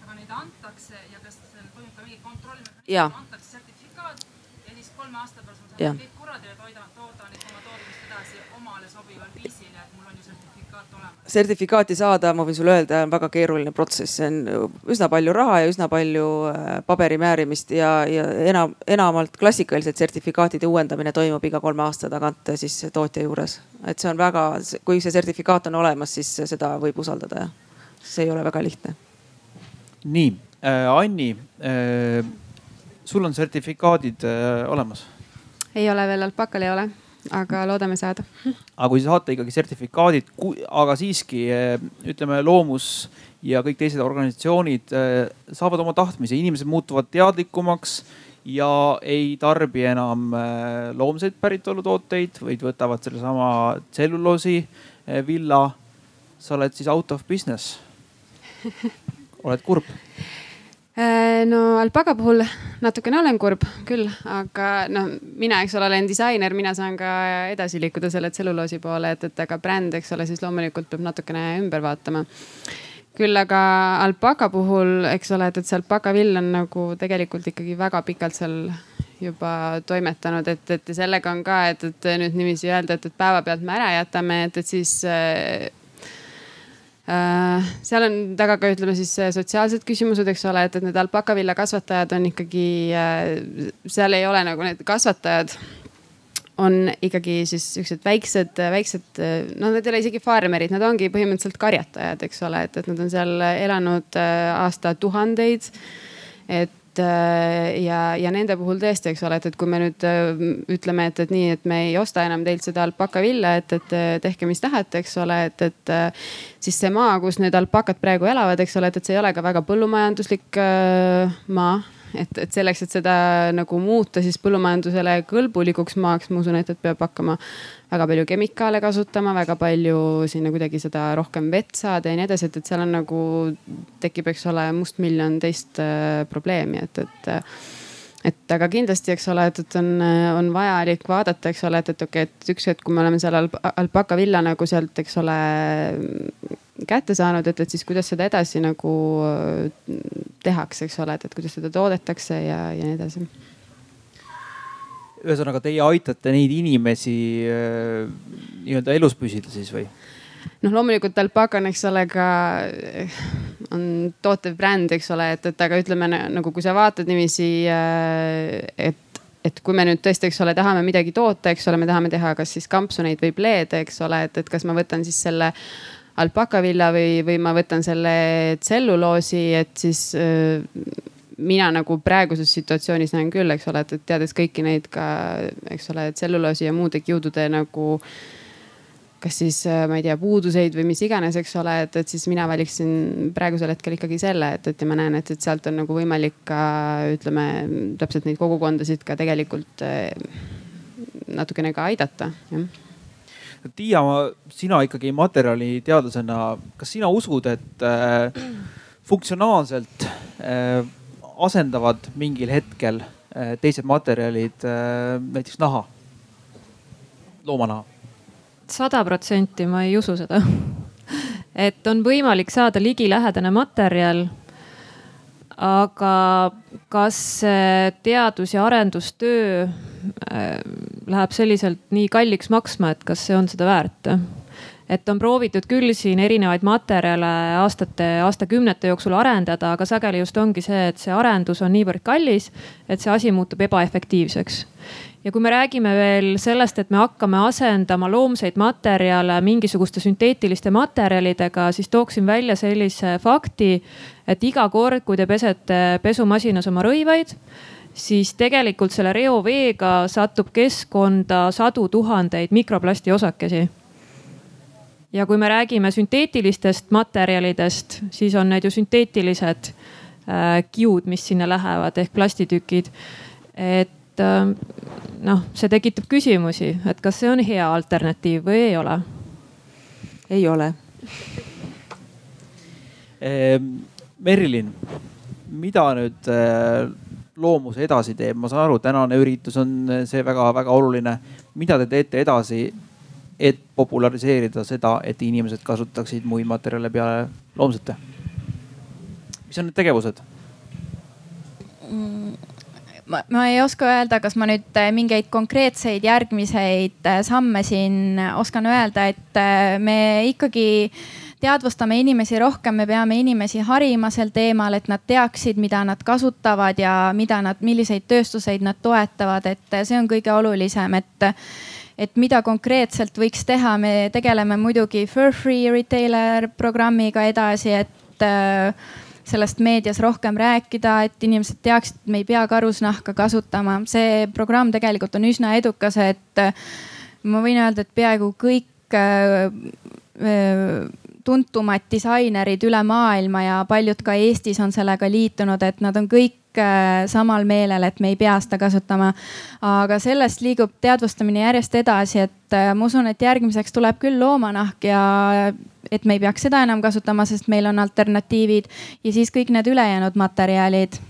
Speaker 8: aga neid antakse ja kas toimub ka mingi kontroll?
Speaker 1: antakse
Speaker 8: sertifikaat ja siis kolme aasta pärast ma saan kõik kuradi ja toidan, toodan oma tootmist edasi omale sobival viisil ja et mul on ju sertifikaat olemas.
Speaker 1: sertifikaati saada, ma võin sulle öelda, on väga keeruline protsess, see on üsna palju raha ja üsna palju äh, paberi määrimist ja, ja enam, enamalt klassikaliselt sertifikaatide uuendamine toimub iga kolme aasta tagant siis tootja juures. et see on väga, kui see sertifikaat on olemas, siis seda võib usaldada jah see ei ole väga lihtne.
Speaker 2: nii äh,, Anni äh,, sul on sertifikaadid äh, olemas?
Speaker 5: ei ole veel, alpakal ei ole, aga loodame saada.
Speaker 2: aga kui saate ikkagi sertifikaadid, aga siiski äh, ütleme, loomus ja kõik teised organisatsioonid äh, saavad oma tahtmise, inimesed muutuvad teadlikumaks ja ei tarbi enam äh, loomseid päritolu tooteid, vaid võtavad sellesama tselluloosi villa. sa oled siis out of business oled kurb?
Speaker 5: Äh, no alpaka puhul natukene olen kurb küll, aga noh, mina, eks ole, olen disainer, mina saan ka edasi liikuda selle tselluloosi poole, et, et aga bränd, eks ole, siis loomulikult peab natukene ümber vaatama. küll aga alpaka puhul, eks ole, et, et see alpaka vill on nagu tegelikult ikkagi väga pikalt seal juba toimetanud, et, et sellega on ka, et, et nüüd niiviisi öelda, et, et päevapealt me ära jätame, et, et siis äh seal on taga ka ütleme siis sotsiaalsed küsimused, eks ole, et, et need alpakavilla kasvatajad on ikkagi äh,, seal ei ole nagu need kasvatajad on ikkagi siis siuksed väiksed, väiksed, no nad ei ole isegi farmerid, nad ongi põhimõtteliselt karjatajad, eks ole, et, et nad on seal elanud äh, aastatuhandeid. et äh, ja, ja nende puhul tõesti, eks ole, et, et kui me nüüd äh, ütleme, et, et nii, et me ei osta enam teilt seda alpakavilla, et, et tehke, mis tahate, eks ole, et, et siis see maa, kus need alpakad praegu elavad, eks ole, et, et see ei ole ka väga põllumajanduslik maa et, et selleks, et seda nagu muuta siis põllumajandusele kõlbulikuks maaks, ma usun, et, et peab hakkama väga palju kemikaale kasutama, väga palju sinna kuidagi seda rohkem vett saada ja nii edasi, et, et seal on nagu tekib, eks ole, mustmiljon teist äh, probleemi, et, et et aga kindlasti, eks ole, et, et on, on vajalik vaadata, eks ole, et, et okei okay,, et üks hetk, kui me oleme seal alpaka villa nagu sealt, eks ole kätte saanud, et, et siis kuidas seda edasi nagu äh, tehakse, eks ole, et, et kuidas seda toodetakse ja, ja nii edasi.
Speaker 2: ühesõnaga, teie aitate neid inimesi äh, nii-öelda elus püsida siis või?
Speaker 5: noh, loomulikult Alpaca on, eks ole, ka on tootev bränd, eks ole, et, et aga ütleme nagu, kui sa vaatad niiviisi, äh, et et kui me nüüd tõesti, eks ole, tahame midagi toota, eks ole, me tahame teha kas siis kampsuneid või pleede, eks ole, et, et kas ma võtan siis selle alpakavilla või, või ma võtan selle tselluloosi, et siis äh, mina nagu praeguses situatsioonis näen küll, eks ole, et, teades kõiki neid ka, eks ole, tselluloosi ja muude kiudude nagu kas siis ma ei tea, puuduseid või mis iganes, eks ole, et, et siis mina valiksin praegusel hetkel ikkagi selle, et, et ja ma näen, et, et sealt on nagu võimalik ka ütleme täpselt neid kogukondasid ka tegelikult natukene ka aidata, jah
Speaker 2: Tiia, sina ikkagi materjaliteadlasena, kas sina usud, et äh, funktsionaalselt äh, asendavad mingil hetkel äh, teised materjalid äh, näiteks naha, loomanaha?
Speaker 4: sada protsenti ma ei usu seda et on võimalik saada ligilähedane materjal aga kas teadus- ja arendustöö äh, läheb selliselt nii kalliks maksma, et kas see on seda väärt? et on proovitud küll siin erinevaid materjale aastate, aastakümnete jooksul arendada, aga sageli just ongi see, et see arendus on niivõrd kallis, et see asi muutub ebaefektiivseks ja kui me räägime veel sellest, et me hakkame asendama loomseid materjale mingisuguste sünteetiliste materjalidega, siis tooksin välja sellise fakti, et iga kord, kui te pesete pesumasinas oma rõivaid, siis tegelikult selle reoveega satub keskkonda sadu tuhandeid mikroplasti osakesi ja kui me räägime sünteetilistest materjalidest, siis on need ju sünteetilised äh, kiud, mis sinna lähevad ehk plastitükid. et äh, noh, see tekitab küsimusi, et kas see on hea alternatiiv või ei ole?
Speaker 1: ei ole
Speaker 2: ehm, Merilin, mida nüüd äh, loomus edasi teeb, ma saan aru, tänane üritus on äh, see väga-väga oluline. mida te teete edasi, et populariseerida seda, et inimesed kasutaksid muid materjale peale loomsete? mis on need tegevused
Speaker 3: mm,? ma, ma ei oska öelda, kas ma nüüd äh, mingeid konkreetseid järgmiseid samme siin oskan öelda, et me ikkagi teadvustame inimesi rohkem, me peame inimesi harima sel teemal, et nad teaksid, mida nad kasutavad ja mida nad, milliseid tööstuseid nad toetavad, et see on kõige olulisem, et et mida konkreetselt võiks teha, me tegeleme muidugi Fur Free Retailer programmiga edasi, et äh, sellest meedias rohkem rääkida, et inimesed teaksid, et me ei pea karusnahka kasutama. see programm tegelikult on üsna edukas, et äh, ma võin öelda, et peaaegu kõik äh, tuntumad disainerid üle maailma ja paljud ka Eestis on sellega liitunud, et nad on kõik äh, samal meelel, et me ei pea seda kasutama. aga sellest liigub teadvustamine järjest edasi, et äh, ma usun, et järgmiseks tuleb küll loomanahk ja et me ei peaks seda enam kasutama, sest meil on alternatiivid ja siis kõik need ülejäänud materjalid.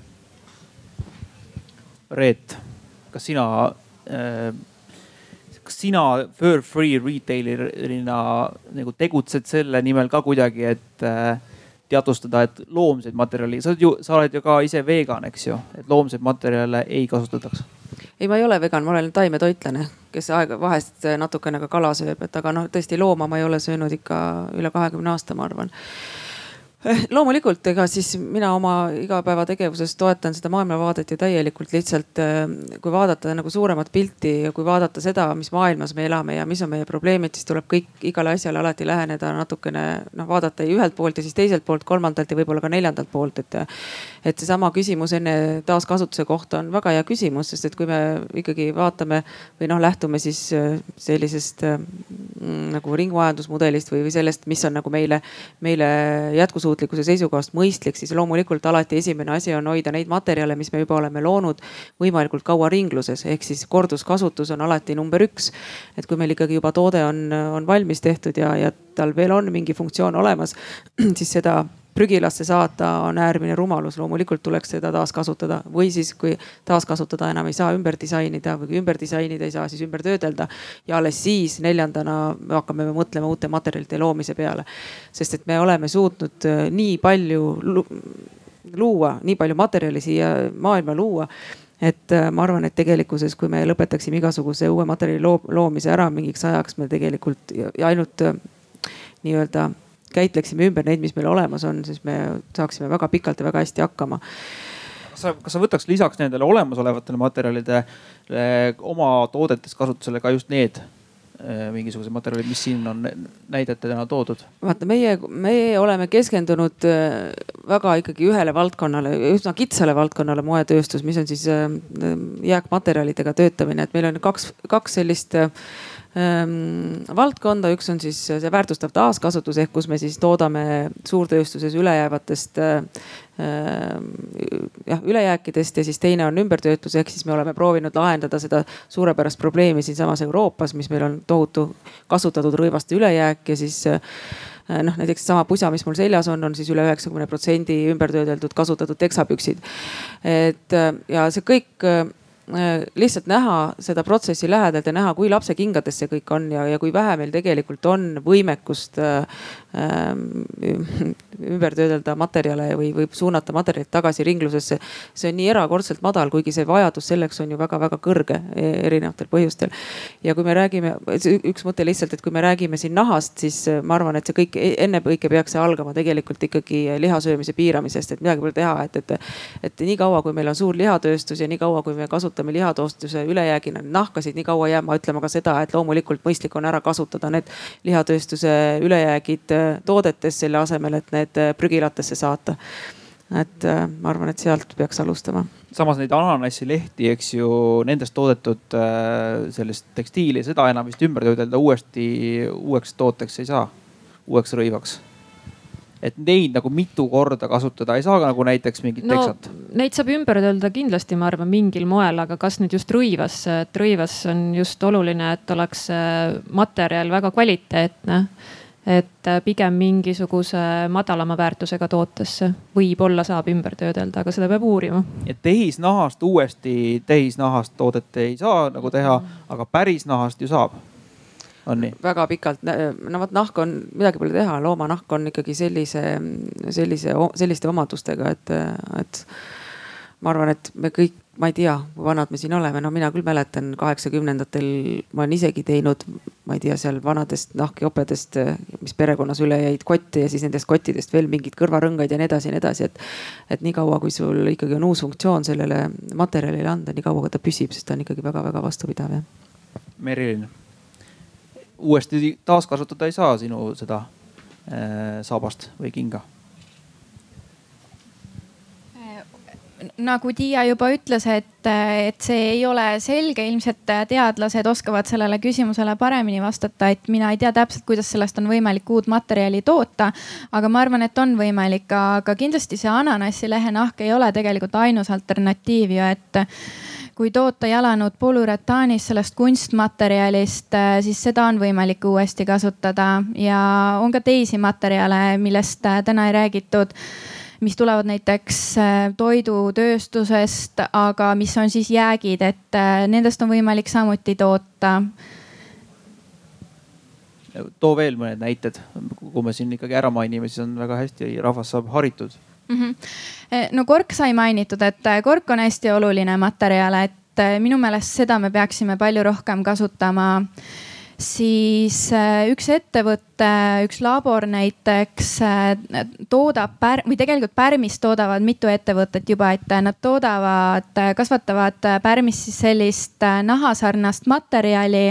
Speaker 2: Reet, kas sina äh sina Fur Free retailer'ina nagu tegutsed selle nimel ka kuidagi, et äh, teadvustada, et loomseid materjali, sa oled ju, sa oled ju ka ise vegan, eks ju, et loomseid materjale ei kasutataks.
Speaker 1: Ei, ma ei ole vegan, ma olen taimetoitlane, kes aega vahest natukene ka kala sööb, et aga noh, tõesti looma ma ei ole söönud ikka üle kahekümne aasta, ma arvan loomulikult, ega siis mina oma igapäevategevuses toetan seda maailmavaadet ju täielikult lihtsalt eh, kui vaadata nagu suuremat pilti ja kui vaadata seda, mis maailmas me elame ja mis on meie probleemid, siis tuleb kõik igale asjale alati läheneda natukene noh, vaadata ühelt poolt ja siis teiselt poolt, kolmandalt ja võib-olla ka neljandalt poolt, et. Et seesama küsimus enne taaskasutuse kohta on väga hea küsimus, sest et kui me ikkagi vaatame või noh, lähtume siis eh, sellisest mm, nagu ringmajandusmudelist või, või sellest, mis on nagu meile, meile jätkusuutlik jätkusuutlikkuse seisukohast mõistlik, siis loomulikult alati esimene asi on hoida neid materjale, mis me juba oleme loonud võimalikult kaua ringluses, ehk siis korduskasutus on alati number üks. et kui meil ikkagi juba toode on, on valmis tehtud ja, ja tal veel on mingi funktsioon olemas, siis seda prügilasse saata on äärmine rumalus, loomulikult tuleks seda taaskasutada või siis, kui taaskasutada enam ei saa ümber disainida või kui ümber disainida ei saa, siis ümber töödelda. ja alles siis neljandana hakkame me mõtlema uute materjalide loomise peale. sest et me oleme suutnud äh, nii palju luua, nii palju materjali siia maailma luua et äh, ma arvan, et tegelikkuses, kui me lõpetaksime igasuguse uue materjali loo loomise ära mingiks ajaks, me tegelikult ainult äh, nii-öelda käitleksime ümber neid, mis meil olemas on, siis me saaksime väga pikalt ja väga hästi hakkama
Speaker 2: kas sa, kas sa võtaks lisaks nendele olemasolevatele materjalidele oma toodetes kasutusele ka just need eh, mingisugused materjalid, mis siin on näidetena toodud?
Speaker 1: vaata, meie, meie oleme keskendunud eh, väga ikkagi ühele valdkonnale, üsna kitsale valdkonnale, moetööstus, mis on siis eh, jääkmaterjalidega töötamine, et meil on kaks, kaks sellist valdkonda, üks on siis see väärtustav taaskasutus ehk kus me siis toodame suurtööstuses ülejäävatest äh, jah, ülejääkidest ja siis teine on ümbertöötlus, ehk siis me oleme proovinud lahendada seda suurepärast probleemi siinsamas Euroopas, mis meil on tohutu kasutatud rõivaste ülejääk ja siis äh, noh, näiteks sama pusa, mis mul seljas on, on siis üle üheksakümne protsendi ümbertöödeldud kasutatud teksapüksid. et ja see kõik lihtsalt näha seda protsessi lähedalt ja näha, kui lapse kingades see kõik on ja, ja kui vähe meil tegelikult on võimekust äh, ümber töödelda materjale või, või suunata materjalid tagasi ringlusesse. see on nii erakordselt madal, kuigi see vajadus selleks on ju väga-väga kõrge e, erinevatel põhjustel. ja kui me räägime, üks mõte lihtsalt, et kui me räägime siin nahast, siis äh, ma arvan, et see kõik e, ennekõike peaks see algama tegelikult ikkagi liha söömise piiramisest, et midagi pole teha, et, et, et niikaua, kui meil on suur lihatööstus ja niikaua, kui me kasutame lihatoostuse ülejäägina nahkasid, nii kaua jääma ütlema ka seda, et loomulikult mõistlik on ära kasutada need lihatööstuse ülejäägid toodetes, selle asemel, et need äh, prügilatesse saata. et äh, ma arvan, et sealt peaks alustama.
Speaker 2: samas neid ananassilehti, eks ju, nendest toodetud sellist tekstiili, seda enam vist ümber töödelda uuesti uueks tooteks ei saa, uueks rõivaks et neid nagu mitu korda kasutada ei saa nagu näiteks mingit no, teksat?
Speaker 4: Neid saab ümber öelda kindlasti, ma arvan, mingil moel, aga kas nüüd just rõivasse, et rõivas on just oluline, et oleks materjal väga kvaliteetne et äh, pigem mingisuguse madalama väärtusega tootesse võib-olla saab ümber töödelda, aga seda peab uurima.
Speaker 2: et tehisnahast uuesti tehisnahast toodet ei saa nagu teha, aga päris nahast ju saab on nii?
Speaker 1: väga pikalt, no vot nahk on, midagi pole teha, loomanahk on ikkagi sellise, sellise, selliste omadustega, et, et ma arvan, et me kõik, ma ei tea, kui vanad me siin oleme, no mina küll mäletan kaheksakümnendatel ma olen isegi teinud, ma ei tea, seal vanadest nahkjopedest, mis perekonnas üle jäid, kotte ja siis nendest kottidest veel mingeid kõrvarõngaid ja nii edasi ja nii edasi, et. et niikaua, kui sul ikkagi on uus funktsioon sellele materjalile anda, nii kaua ta püsib, sest ta on ikkagi väga-väga vastupidav jah.
Speaker 2: Merilin uuesti taaskasutada ei saa sinu seda äh, saabast või kinga
Speaker 3: nagu Tiia juba ütles, et, et see ei ole selge, ilmselt teadlased oskavad sellele küsimusele paremini vastata, et mina ei tea täpselt, kuidas sellest on võimalik uut materjali toota. aga ma arvan, et on võimalik, aga kindlasti see ananassilehe nahk ei ole tegelikult ainus alternatiiv ju, et kui toota jalanud polüretaanis sellest kunstmaterjalist, siis seda on võimalik uuesti kasutada. Ja on ka teisi materjale, millest täna ei räägitud mis tulevad näiteks äh, toidutööstusest, aga mis on siis jäägid, et nendest on võimalik samuti toota.
Speaker 2: too veel mõned näited, kui me siin ikkagi ära mainime, siis on väga hästi, rahvas saab haritud
Speaker 3: mm. -hmm. no kork sai mainitud, et kork on hästi oluline materjal, et minu meelest seda me peaksime palju rohkem kasutama siis äh, üks ettevõte, üks labor näiteks äh, toodab pär- või tegelikult pärmist toodavad mitu ettevõtet juba, et nad toodavad, kasvatavad pärmist siis sellist äh, nahasarnast materjali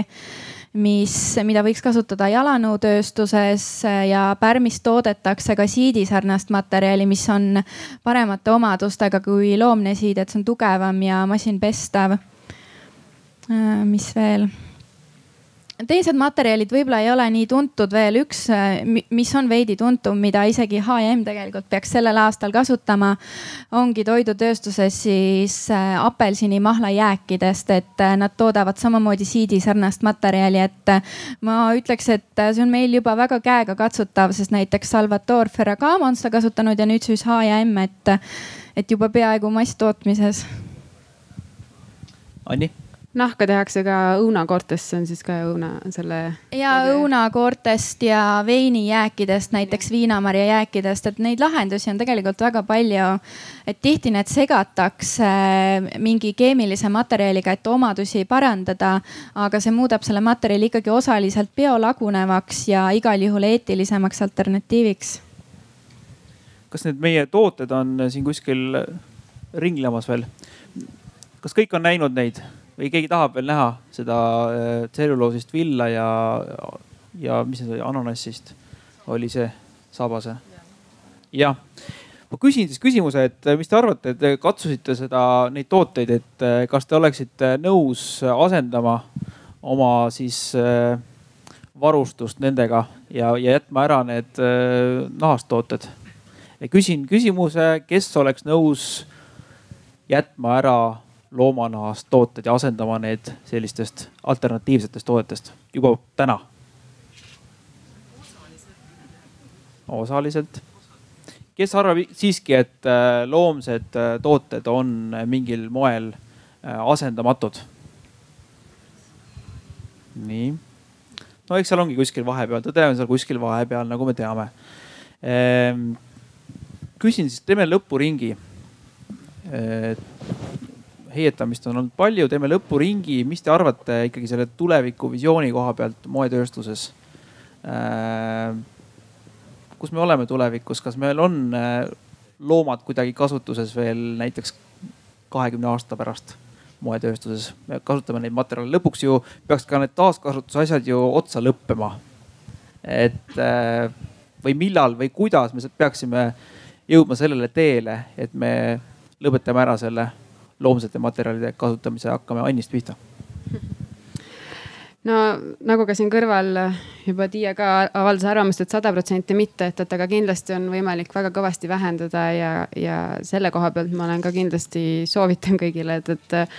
Speaker 3: mis, mida võiks kasutada jalanõutööstuses ja pärmist toodetakse ka siidisarnast materjali, mis on paremate omadustega kui loomne siid, et see on tugevam ja masinpestav. mis veel? Teised materjalid võib-olla ei ole nii tuntud veel, üks, äh, mis on veidi tuntum, mida isegi HM tegelikult peaks sellel aastal kasutama, ongi toidutööstuses siis äh, apelsinimahla jääkidest, et äh, nad toodavad samamoodi siidi sarnast materjali, et ma ütleks, et see on meil juba väga käegakatsutav, sest näiteks Salvatore Ferragamo on seda kasutanud ja nüüd siis HM, et, et juba peaaegu masstootmises.
Speaker 2: Anni
Speaker 5: nahka tehakse ka õunakoortest, see on siis ka õuna selle.
Speaker 3: ja õunakoortest ja veinijääkidest, näiteks viinamarja jääkidest, et neid lahendusi on tegelikult väga palju. et tihti need segatakse mingi keemilise materjaliga, et omadusi parandada, aga see muudab selle materjali ikkagi osaliselt biolagunevaks ja igal juhul eetilisemaks alternatiiviks.
Speaker 2: kas need meie tooted on siin kuskil ringlemas veel? kas kõik on näinud neid? Või keegi tahab veel näha seda äh, tselluloosist villa ja, ja mis see oli, ananassist oli see sabase? jah, ma küsin siis küsimuse, et mis te arvate, te katsusite seda, neid tooteid, et äh, kas te oleksite nõus asendama oma siis äh, varustust nendega ja, ja jätma ära need nahast tooted? küsin küsimuse, kes oleks nõus jätma ära loomanahast tooted ja asendama need sellistest alternatiivsetest toodetest juba täna? osaliselt. kes arvab siiski, et äh, loomsed äh, tooted on mingil moel äh, asendamatud? nii, no eks seal ongi kuskil vahepeal, tõde on seal kuskil vahepeal, nagu me teame. Ehm, küsin siis, teeme lõpuringi heietamist on olnud palju, teeme lõpuringi, mis te arvate ikkagi selle tulevikuvisiooni koha pealt moetööstuses äh,? kus me oleme tulevikus, kas meil on äh, loomad kuidagi kasutuses veel näiteks kahekümne aasta pärast moetööstuses, me kasutame neid materjale, lõpuks ju peaks ka need taaskasutuse asjad ju otsa lõppema. et äh, või millal või kuidas me peaksime jõudma sellele teele, et me lõpetame ära selle loomsete materjalide kasutamise, hakkame Annist pihta.
Speaker 5: No nagu ka siin kõrval juba Tiia ka avaldas arvamust et, et sada protsenti mitte, et, et aga kindlasti on võimalik väga kõvasti vähendada ja, ja selle koha pealt ma olen ka kindlasti soovitan kõigile, et, et,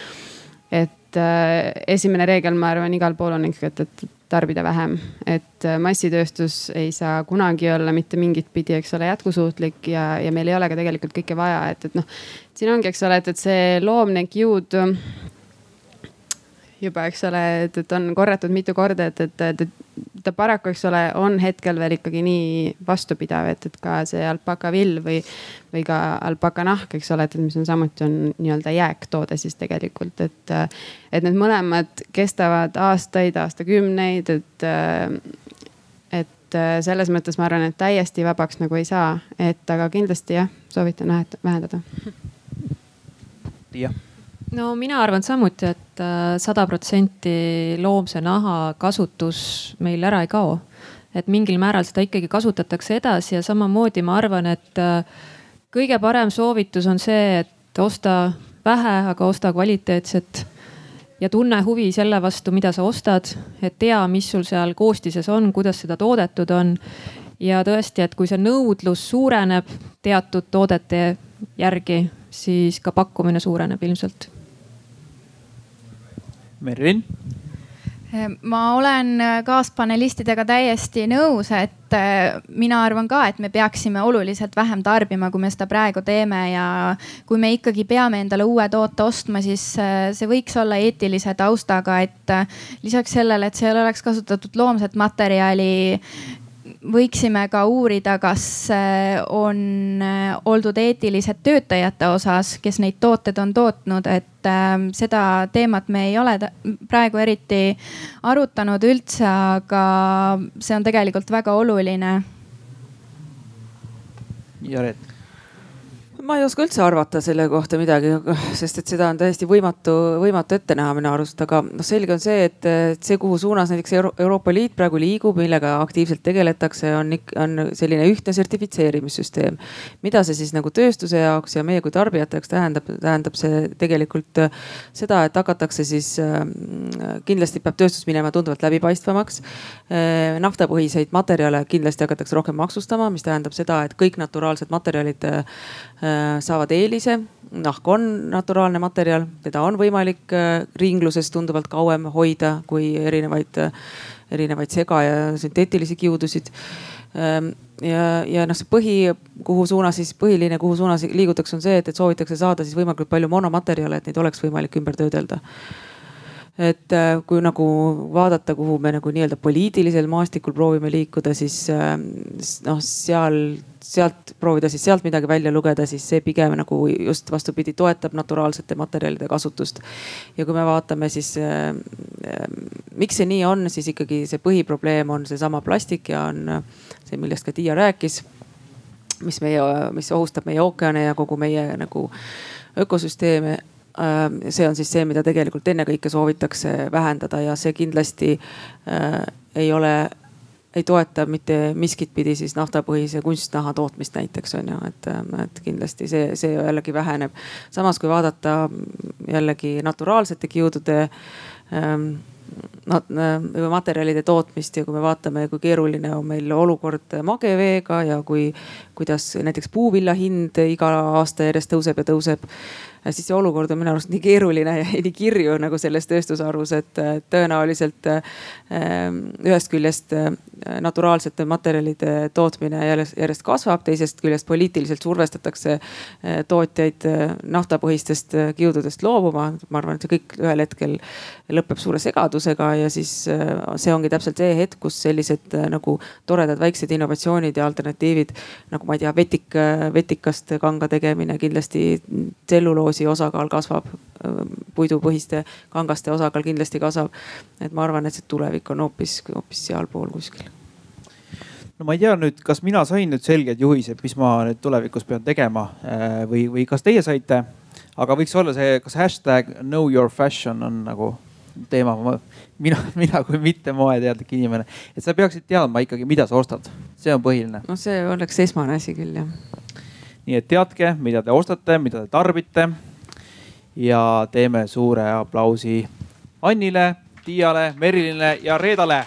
Speaker 5: et äh, esimene reegel, ma arvan, igal pool on ikkagi, et, et tarbida vähem. et äh, massitööstus ei saa kunagi olla mitte mingit pidi, eks ole, jätkusuutlik ja, ja meil ei ole ka tegelikult kõike vaja, et, et noh. siin ongi, eks ole, et, et see loomne kiud juba, eks ole, et, et on korratud mitu korda, et, et, et ta paraku, eks ole, on hetkel veel ikkagi nii vastupidav, et, et ka see alpakavill või, või ka alpakanahk, eks ole, et mis on samuti on nii-öelda jääktoode siis tegelikult, et. et need mõlemad kestavad aastaid, aastakümneid, et, et selles mõttes ma arvan, et täiesti vabaks nagu ei saa, et aga kindlasti jah, soovitan vähendada.
Speaker 2: Tiia
Speaker 4: no mina arvan samuti, et äh, sada protsenti loomse naha kasutus meil ära ei kao. et mingil määral seda ikkagi kasutatakse edasi ja samamoodi ma arvan, et äh, kõige parem soovitus on see, et osta vähe, aga osta kvaliteetset ja tunne huvi selle vastu, mida sa ostad, et tea, mis sul seal koostises on, kuidas seda toodetud on. ja tõesti, et kui see nõudlus suureneb teatud toodete järgi, siis ka pakkumine suureneb ilmselt
Speaker 2: Merlin
Speaker 3: ma olen kaaspanelistidega täiesti nõus, et äh, mina arvan ka, et me peaksime oluliselt vähem tarbima, kui me seda praegu teeme ja kui me ikkagi peame endale uue toote ostma, siis äh, see võiks olla eetilise taustaga, et äh, lisaks sellele, et seal oleks kasutatud loomset materjali võiksime ka uurida, kas äh, on äh, oldud eetilised töötajate osas, kes neid tooteid on tootnud, et ähm, seda teemat me ei ole praegu eriti arutanud üldse, aga see on tegelikult väga oluline.
Speaker 2: Jaret
Speaker 1: ma ei oska üldse arvata selle kohta midagi, sest et seda on täiesti võimatu, võimatu ette näha minu arust, aga noh, selge on see, et, see, kuhu suunas näiteks Euro Euroopa Liit praegu liigub, millega aktiivselt tegeletakse, on, on selline ühtne sertifitseerimissüsteem. mida see siis nagu tööstuse jaoks ja meie kui tarbijate jaoks tähendab, tähendab see tegelikult seda, et hakatakse siis äh, kindlasti peab tööstus minema tunduvalt läbipaistvamaks äh,. Naftapõhiseid materjale kindlasti hakatakse rohkem maksustama, mis tähendab seda, et kõik naturaalsed materjalid äh, Äh, saavad eelise. nahk on naturaalne materjal, teda on võimalik äh, ringluses tunduvalt kauem hoida kui erinevaid, äh, erinevaid sega- ja sünteetilisi kiudusid ähm, ja, ja noh, see põhi, kuhu suunas siis põhiline, kuhu suunas liigutakse, on see, et, et soovitakse saada siis võimalikult palju monomaterjale, et neid oleks võimalik ümber töödelda et kui nagu vaadata, kuhu me nagu nii-öelda poliitilisel maastikul proovime liikuda, siis noh, seal sealt proovida siis sealt midagi välja lugeda, siis see pigem nagu just vastupidi toetab naturaalsete materjalide kasutust. ja kui me vaatame siis äh, miks see nii on, siis ikkagi see põhiprobleem on seesama plastik ja on see, millest ka Tiia rääkis. mis meie, mis ohustab meie ookeane ja kogu meie nagu ökosüsteeme see on siis see, mida tegelikult ennekõike soovitakse vähendada ja see kindlasti äh, ei ole ei toeta mitte miskit pidi siis naftapõhise kunstnaha tootmist näiteks on ju, et, et kindlasti see, see jällegi väheneb. samas kui vaadata jällegi naturaalsete kiudude ähm, materjalide tootmist ja kui me vaatame, kui keeruline on meil olukord mageveega ja kui, kuidas näiteks puuvilla hind iga aasta järjest tõuseb ja tõuseb siis see olukord on minu arust nii keeruline ja nii kirju nagu selles tööstusharus, et tõenäoliselt ähm, ühest küljest äh, naturaalsete materjalide tootmine järjest, järjest kasvab, teisest küljest poliitiliselt survestatakse äh, tootjaid äh, naftapõhistest kiududest loobuma. ma arvan, et see kõik ühel hetkel lõpeb suure segadusega ja siis see ongi täpselt see hetk, kus sellised nagu toredad väiksed innovatsioonid ja alternatiivid nagu ma ei tea, vetik, vetikast kanga tegemine kindlasti tselluloosi tselluloosi osakaal kasvab, puidupõhiste kangaste osakaal kindlasti kasvab. et ma arvan, et see tulevik on hoopis, hoopis sealpool kuskil
Speaker 2: no ma ei tea nüüd, kas mina sain nüüd selged juhised, mis ma nüüd tulevikus pean tegema äh, või, või kas teie saite? aga võiks olla see, kas hashtag know your fashion on nagu teema, mina, mina kui mitte moeteadlik inimene, et sa peaksid teadma ikkagi, mida sa ostad, see on põhiline.
Speaker 1: no see oleks esmane asi küll jah
Speaker 2: nii et teadke, mida te ostate, mida te tarbite. ja teeme suure aplausi Annile, Tiiale, Merilinile ja Reedale